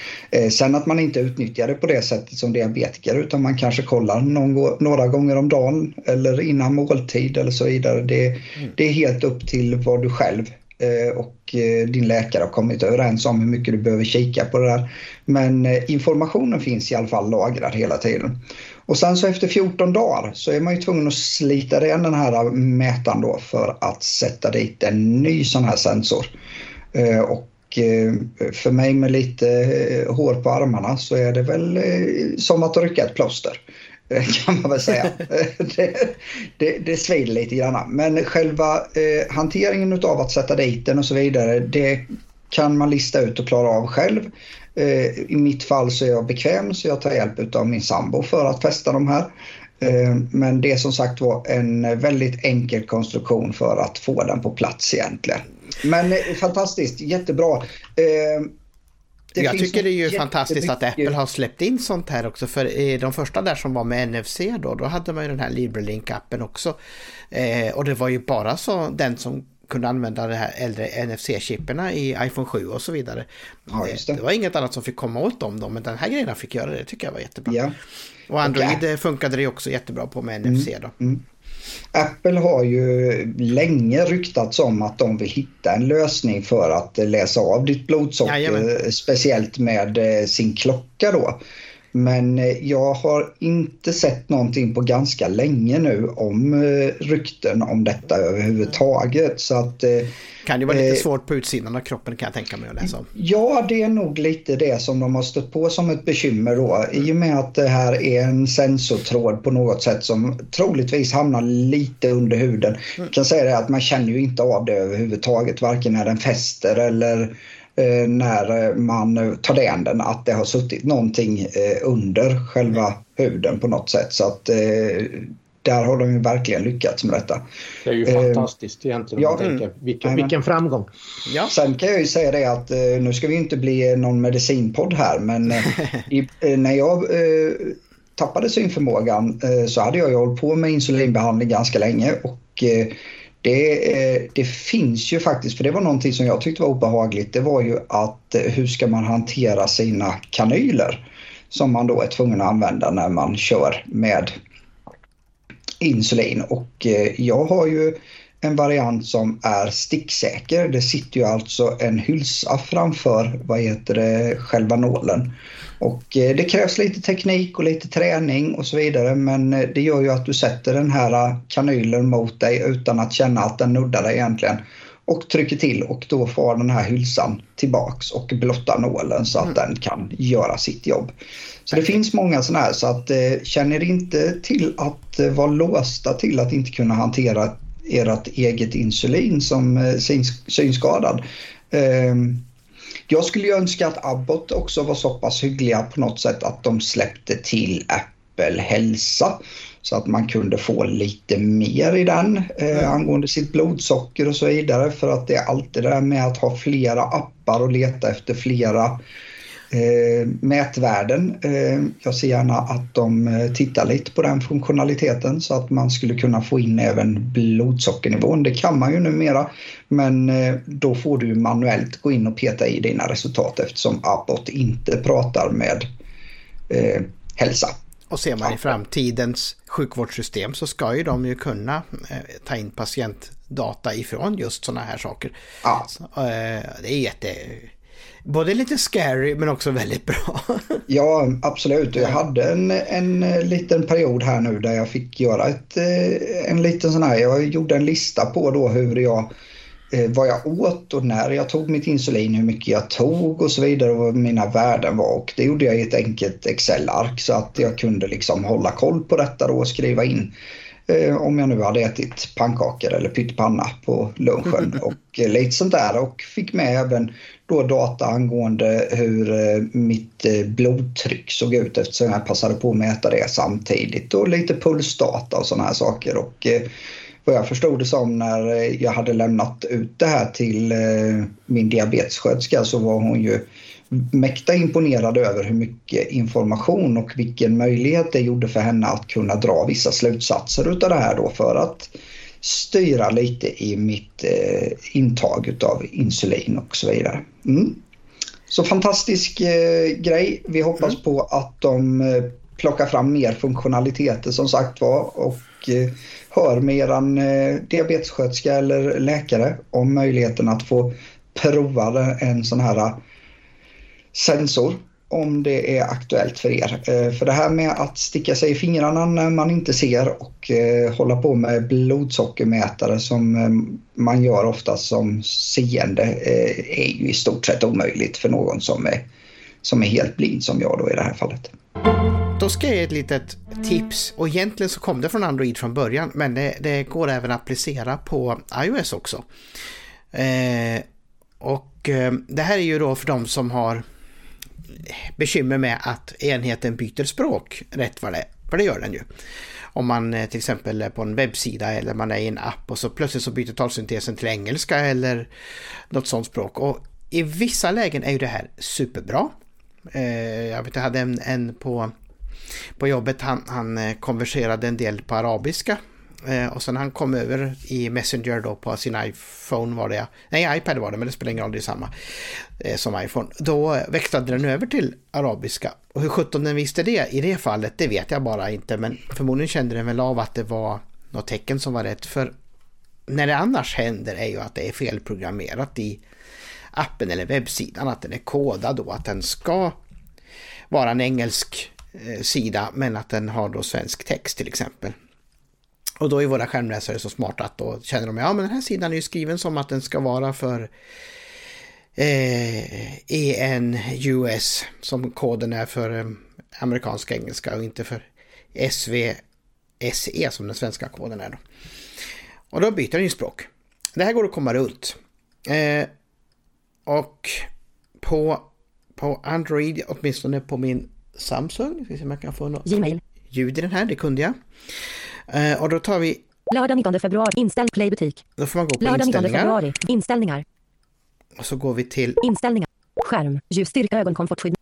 Sen att man inte utnyttjar det på det sättet som diabetiker utan man kanske kollar någon, några gånger om dagen eller innan måltid eller så vidare. Det, mm. det är helt upp till vad du själv Eh, och eh, din läkare har kommit överens om hur mycket du behöver kika på det där. Men eh, informationen finns i alla fall lagrad hela tiden. Och sen så efter 14 dagar så är man ju tvungen att slita igen den här mätaren då för att sätta dit en ny sån här sensor. Och för mig med lite hår på armarna så är det väl som att rycka ett plåster. kan man väl säga. det, det, det svider lite grann. Men själva eh, hanteringen av att sätta dit den och så vidare, det kan man lista ut och klara av själv. Eh, I mitt fall så är jag bekväm så jag tar hjälp av min sambo för att fästa de här. Eh, men det är som sagt var en väldigt enkel konstruktion för att få den på plats egentligen. Men eh, fantastiskt, jättebra. Eh, det jag tycker det är ju fantastiskt att Apple har släppt in sånt här också. För de första där som var med NFC då, då hade man ju den här LibreLink-appen också. Eh, och det var ju bara så den som kunde använda de här äldre NFC-chipperna i iPhone 7 och så vidare. Ja, det. det. var inget annat som fick komma åt dem då, men den här grejen fick göra det, tycker jag var jättebra. Ja. Och Android okay. funkade det också jättebra på med NFC då. Mm. Apple har ju länge ryktats om att de vill hitta en lösning för att läsa av ditt blodsocker, Jajamän. speciellt med eh, sin klocka då. Men eh, jag har inte sett någonting på ganska länge nu om eh, rykten om detta överhuvudtaget. Så att, kan ju vara lite svårt på utsidan av kroppen kan jag tänka mig att läsa om. Ja, det är nog lite det som de har stött på som ett bekymmer då. I och med att det här är en sensortråd på något sätt som troligtvis hamnar lite under huden. Mm. Jag kan säga det att man känner ju inte av det överhuvudtaget, varken när den fäster eller eh, när man tar den den att det har suttit någonting eh, under själva huden på något sätt. Så att eh, där har de ju verkligen lyckats med detta. Det är ju eh, fantastiskt egentligen. Ja, mm. vilken, vilken framgång. Ja. Sen kan jag ju säga det att eh, nu ska vi inte bli någon medicinpodd här men eh, i, när jag tappade synförmågan så hade jag ju hållit på med insulinbehandling ganska länge och det, eh, det, finns ju faktiskt, för det var någonting som jag tyckte var obehagligt, det var ju att eh, hur ska man hantera sina kanyler som man då är tvungen att använda när man kör med insulin och eh, jag har ju en variant som är sticksäker. Det sitter ju alltså en hylsa framför vad heter det, själva nålen. Och eh, det krävs lite teknik och lite träning och så vidare men eh, det gör ju att du sätter den här kanylen mot dig utan att känna att den nuddar dig egentligen och trycker till och då får den här hylsan tillbaks och blottar nålen så att mm. den kan göra sitt jobb. Så det finns många sådana här så att eh, känner inte till att eh, vara låsta till att inte kunna hantera ert eget insulin som eh, syns, synskadad. Jag skulle ju önska att Abbott också var så pass hyggliga på något sätt att de släppte till Apple Hälsa så att man kunde få lite mer i den eh, mm. angående sitt blodsocker och så vidare. För att det är alltid det där med att ha flera appar och leta efter flera eh, mätvärden. Eh, jag ser gärna att de eh, tittar lite på den funktionaliteten så att man skulle kunna få in även blodsockernivån. Det kan man ju numera men eh, då får du manuellt gå in och peta i dina resultat eftersom Abbott inte pratar med eh, hälsa. Och ser man i framtidens sjukvårdssystem så ska ju de ju kunna eh, ta in patientdata ifrån just sådana här saker. Ja. Så, eh, det är jätte både lite scary men också väldigt bra. ja, absolut. Jag hade en, en eh, liten period här nu där jag fick göra ett, eh, en liten sån här, jag gjorde en lista på då hur jag eh, vad jag åt och när jag tog mitt insulin, hur mycket jag tog och så vidare och vad mina värden var. Och det gjorde jag i ett enkelt Excel-ark så att jag kunde liksom hålla koll på detta då och skriva in eh, om jag nu hade ätit pannkakor eller pyttipanna på lunchen och eh, lite sånt där och fick med även då data angående hur eh, mitt eh, blodtryck såg ut eftersom jag passade på att mäta det samtidigt och lite pulsdata och sådana här saker. Och eh, vad jag förstod det som när jag hade lämnat ut det här till min diabetessköterska så var hon ju mäkta imponerad över hur mycket information och vilken möjlighet det gjorde för henne att kunna dra vissa slutsatser utav det här då för att styra lite i mitt eh, intag utav insulin och så vidare. Mm. Så fantastisk eh, grej. Vi hoppas mm. på att de eh, plockar fram mer funktionaliteter som sagt var och eh, hör med eran eh, diabetessköterska eller läkare om möjligheten att få prova en sån här sensor om det är aktuellt för er. Eh, för det här med att sticka sig i fingrarna när man inte ser och eh, hålla på med blodsockermätare som eh, man gör ofta som seende är ju i stort sett omöjligt för någon som är, som är helt blind som jag då i det här fallet. Då ska jag ge ett litet tips och egentligen så kom det från Android från början men det, det går även att applicera på iOS också. Eh, och eh, det här är ju då för de som har bekymmer med att enheten byter språk rätt vad det är. För det gör den ju. Om man eh, till exempel är på en webbsida eller man är i en app och så plötsligt så byter talsyntesen till engelska eller något sånt språk. Och i vissa lägen är ju det här superbra. Eh, jag vet jag hade en, en på, på jobbet, han, han eh, konverserade en del på arabiska Eh, och sen han kom över i Messenger då på sin iPhone var det, nej iPad var det men det spelar ingen roll, det är samma eh, som iPhone. Då växlade den över till arabiska. Och hur sjutton den visste det i det fallet, det vet jag bara inte. Men förmodligen kände den väl av att det var något tecken som var rätt. För när det annars händer är ju att det är felprogrammerat i appen eller webbsidan, att den är kodad då, att den ska vara en engelsk eh, sida men att den har då svensk text till exempel. Och då är våra skärmläsare så smarta att då känner de ja men den här sidan är ju skriven som att den ska vara för eh, EN-US som koden är för eh, amerikanska engelska och inte för SVSE som den svenska koden är. Då. Och då byter den ju språk. Det här går att komma runt. Eh, och på, på Android, åtminstone på min Samsung, ska se om jag kan få något ljud i den här, det kunde jag. Eh, och då tar vi... Lördag 19 februari, inställ playbutik. Då får man gå på Lördag inställningar. 19 februari, inställningar. Och så går vi till... Inställningar. Skärm, ljusstyrka, ögonkomfortskydd.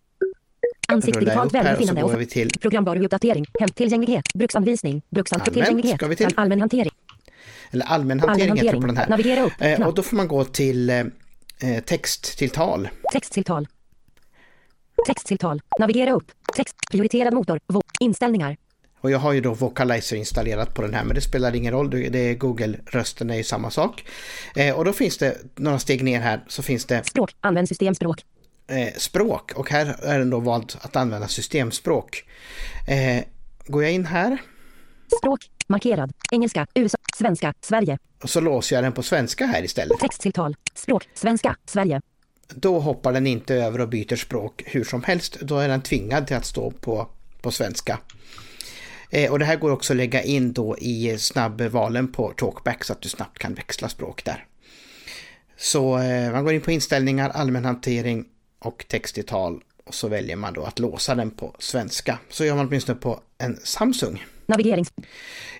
Ansikt, digitalt välbefinnande och till... programbaro-uppdatering, hemtillgänglighet, bruksanvisning, bruksanvisning, ska vi till... allmän hantering. Eller allmän hantering, allmän hantering. på den här. Navigera upp, eh, och då får man gå till eh, texttilltal. Texttilltal. Texttilltal. Navigera upp. Text. Prioriterad motor. Inställningar. Och jag har ju då Vocalizer installerat på den här men det spelar ingen roll, det är Google-rösten är ju samma sak. Eh, och då finns det några steg ner här så finns det Språk, använd systemspråk. Eh, språk och här är den då valt att använda systemspråk. Eh, går jag in här. Språk, markerad, engelska, USA, svenska, Sverige. Och så låser jag den på svenska här istället. Texttilltal, språk, svenska, Sverige. Då hoppar den inte över och byter språk hur som helst. Då är den tvingad till att stå på, på svenska. Eh, och det här går också att lägga in då i snabbvalen på Talkback så att du snabbt kan växla språk där. Så eh, man går in på inställningar, allmän hantering och text i tal och så väljer man då att låsa den på svenska. Så gör man åtminstone på en Samsung. Navigerings...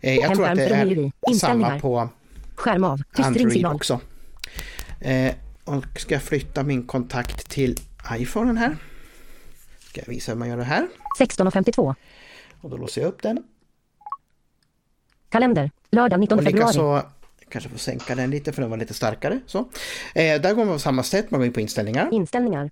Eh, jag tror att det är samma på Skärm av. Android också. och ska jag flytta min kontakt till iPhonen här. Ska jag visa hur man gör det här. 16.52. Och då låser jag upp den. Kalender. Lördag 19 februari. Så, kanske får sänka den lite för den var lite starkare. Så. Eh, där går man på samma sätt, man går in på inställningar. Inställningar.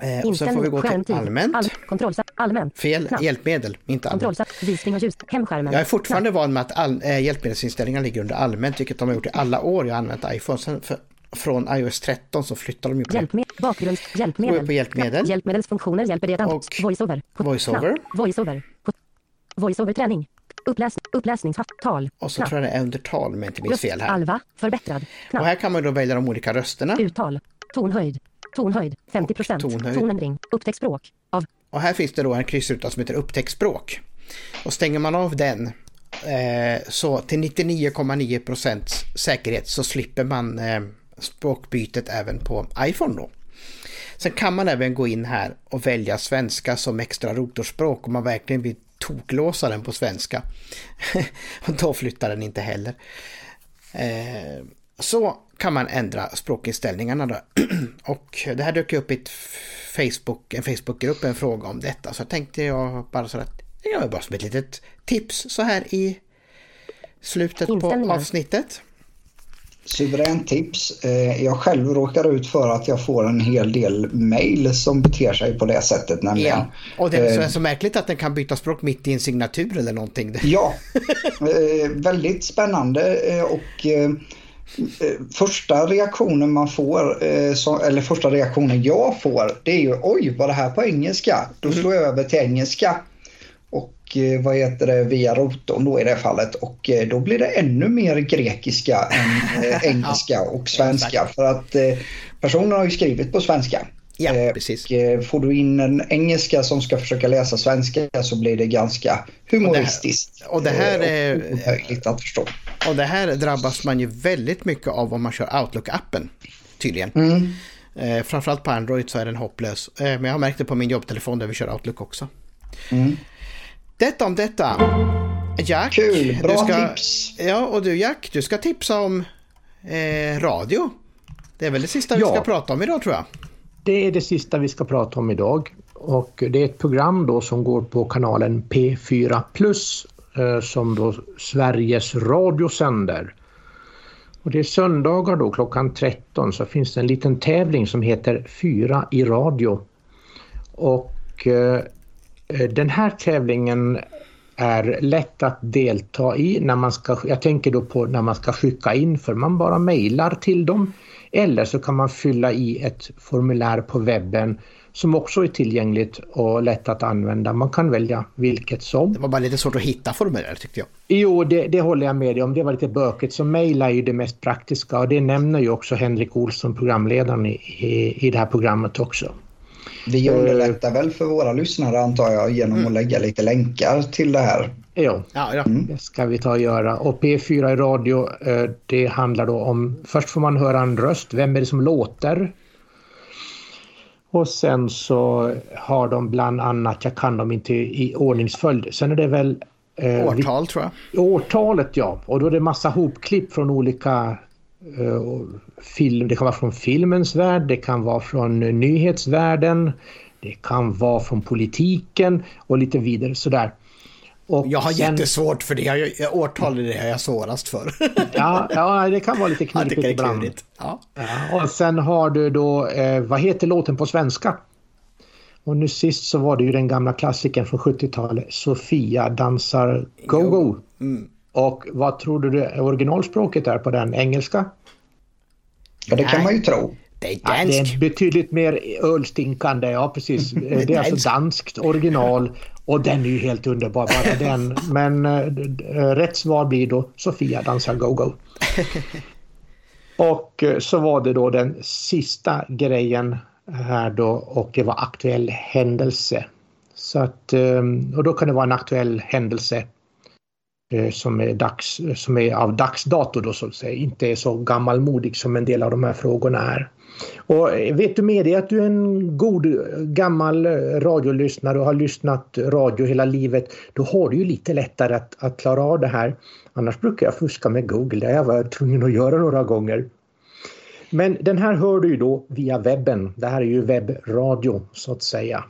Eh, och sen får vi gå till allmänt. All, kontroll, allmänt. Fel, knapp. hjälpmedel, inte allmänt. Visning av ljus, hemskärmen. Jag är fortfarande van med att all, äh, hjälpmedelsinställningar ligger under allmänt, vilket de har gjort i alla år jag har använt iPhone. Sen för, från iOS 13 så flyttar de ju på Hjälpmed, bakgrunds, hjälpmedel. på hjälpmedel. Hjälpmedelsfunktioner hjälper att och voiceover. Voiceover. Voiceover. Voiceover träning. Uppläs, uppläsningstal. Och så tror jag det är under tal om jag inte minns fel här. Alva, förbättrad. Knapp. Och här kan man då välja de olika rösterna. Uttal, tonhöjd, tonhöjd, 50 procent, tonändring, upptäck språk. Av. Och här finns det då en kryssruta som heter upptäck språk. Och stänger man av den eh, så till 99,9 procents säkerhet så slipper man eh, språkbytet även på iPhone då. Sen kan man även gå in här och välja svenska som extra rotorspråk om man verkligen vill toklåsa den på svenska. och då flyttar den inte heller. Eh, så kan man ändra språkinställningarna då. och det här dök upp i ett Facebook, en Facebookgrupp, en fråga om detta. Så tänkte jag bara så att, det var bara som ett litet tips så här i slutet på avsnittet. Suveränt tips. Eh, jag själv råkar ut för att jag får en hel del mail som beter sig på det sättet. Nämligen. Ja. Och det är så, märkligt att den kan byta språk mitt i en signatur eller någonting. Ja, eh, väldigt spännande eh, och första reaktionen man får, eller första reaktionen jag får, det är ju oj, var det här på engelska? Då slår jag över till engelska eh, vad heter det via rotorn då i det fallet och eh, då blir det ännu mer grekiska än eh, engelska och svenska för att personen har ju skrivit på svenska. Ja, precis. Och får du in en engelska som ska försöka läsa svenska så blir det ganska humoristiskt. Och det här, och det här är omöjligt att förstå. Och det här drabbas man ju väldigt mycket av om man kör Outlook-appen tydligen. Mm. Eh, framförallt på Android så är den hopplös. Eh, men jag har märkt det på min jobbtelefon där vi kör Outlook också. Mm. Detta om detta. Jack. Kul, bra ska, tips. Ja, och du Jack, du ska tipsa om eh, radio. Det är väl det sista ja. vi ska prata om idag tror jag. Det är det sista vi ska prata om idag. Och det är ett program då som går på kanalen P4 Plus eh, som då Sveriges Radio sänder. Och det är söndagar då klockan 13 så finns det en liten tävling som heter Fyra i radio. Och eh, den här tävlingen är lätt att delta i när man ska, jag tänker då på när man ska skicka in för man bara mejlar till dem. Eller så kan man fylla i ett formulär på webben som också är tillgängligt och lätt att använda. Man kan välja vilket som. Det var bara lite svårt att hitta formulär tyckte jag. Jo, det, det håller jag med dig om. Det var lite bökigt. Så mejl är ju det mest praktiska och det nämner ju också Henrik Olsson, programledaren i, i, i det här programmet också. Vi underlättar väl för våra lyssnare antar jag genom mm. att lägga lite länkar till det här. Ja, ja, ja. Mm. det ska vi ta och göra. Och P4 i radio, eh, det handlar då om... Först får man höra en röst. Vem är det som låter? Och sen så har de bland annat, jag kan dem inte i ordningsföljd. Sen är det väl... Eh, Årtal tror jag. Årtalet ja. Och då är det massa hopklipp från olika Eh, film, det kan vara från filmens värld, det kan vara från nyhetsvärlden, det kan vara från politiken och lite vidare sådär. Och jag har sen, jättesvårt för det, jag, årtal är det jag är svårast för. ja, ja, det kan vara lite knepigt ibland. Ja. ja. och sen har du då, eh, vad heter låten på svenska? Och nu sist så var det ju den gamla klassikern från 70-talet, Sofia dansar go-go. Mm. Och vad tror du det originalspråket är på den? Engelska? Ja, det kan man ju tro. Det är danskt. Ja, det är betydligt mer ölstinkande, ja precis. Det är alltså danskt original och den är ju helt underbar bara den. Men äh, rätt svar blir då Sofia dansar go-go. Och äh, så var det då den sista grejen här då och det var aktuell händelse. Så att, och då kan det vara en aktuell händelse Eh, Eh, som är, dags, som är av dagsdato då så att säga, inte är så gammalmodig som en del av de här frågorna är. Och eh, vet du med dig att du är en god gammal eh, radiolyssnare och har lyssnat radio hela livet, då har du ju lite lättare att, att klara av det här. Annars brukar jag fuska med Google, det har jag varit tvungen att göra några gånger. Men den här hör du ju då via webben. Det här är ju webbradio så att säga.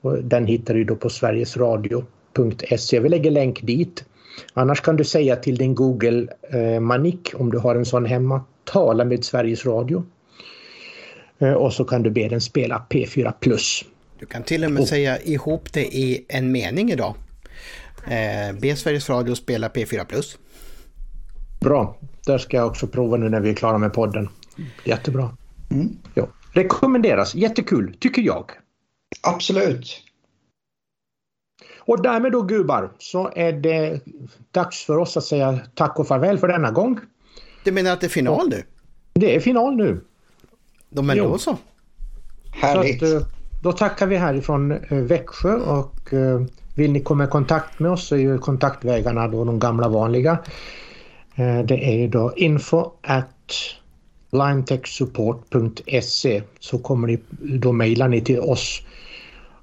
Och den hittar du då på sverigesradio.se. Vi lägger länk dit. Annars kan du säga till din Google eh, Manik om du har en sån hemma. Tala med Sveriges Radio. Eh, och så kan du be den spela P4 Plus. Du kan till och med och. säga ihop det i en mening idag. Eh, be Sveriges Radio spela P4 Plus. Bra, där ska jag också prova nu när vi är klara med podden. Jättebra. Mm. Ja. Rekommenderas, jättekul tycker jag. Absolut. Och därmed då gubbar så är det dags för oss att säga tack och farväl för denna gång. Du menar att det är final nu? Det är final nu. De är då så. Härligt. Så att, eh, då tackar vi härifrån eh, Växjö och eh, vill ni komma i kontakt med oss så är ju kontaktvägarna då de gamla vanliga. Det är ju då info at blindtechsupport.se så kommer ni då mejla ni till oss.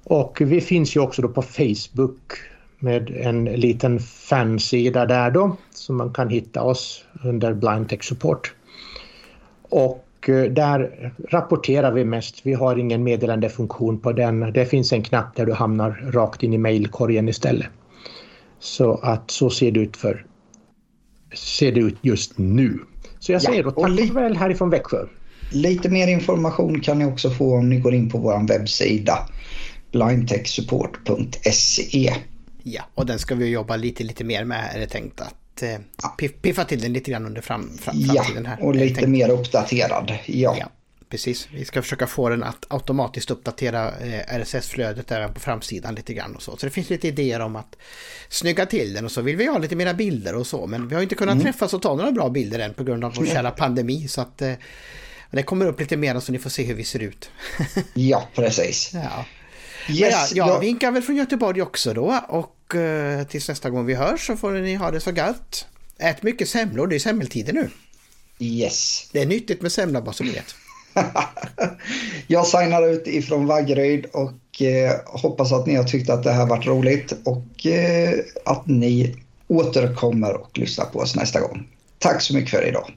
Och vi finns ju också då på Facebook med en liten fansida där då som man kan hitta oss under Blindtech Support. Och Eh, där rapporterar vi mest. Vi har ingen meddelandefunktion på den. Det finns en knapp där du hamnar rakt in i mejlkorgen istället. Så att så ser det ut för ser det ut just nu. Så jag säger då tack och väl härifrån Växjö. Lite mer information kan ni också få om ni går in på vår webbsida blindtechsupport.se. Ja, och den ska vi jobba lite, lite mer med är det tänkt att eh, piffa till den lite grann under fram, fram, framtiden här. Ja, och lite mer uppdaterad. Ja. ja. Precis, vi ska försöka få den att automatiskt uppdatera eh, RSS-flödet även på framsidan lite grann och så. Så det finns lite idéer om att snygga till den och så vill vi ha lite mera bilder och så. Men vi har inte kunnat mm. träffas och ta några bra bilder än på grund av vår kära pandemi. Så att eh, det kommer upp lite mer så ni får se hur vi ser ut. ja, precis. Ja. Yes, ja, jag vinkar väl från Göteborg också då och eh, tills nästa gång vi hörs så får ni ha det så gött. Ät mycket semlor, det är semmeltider nu. Yes. Det är nyttigt med semla bara så ni vet. jag signar ut ifrån Vaggeryd och eh, hoppas att ni har tyckt att det här varit roligt och eh, att ni återkommer och lyssnar på oss nästa gång. Tack så mycket för idag.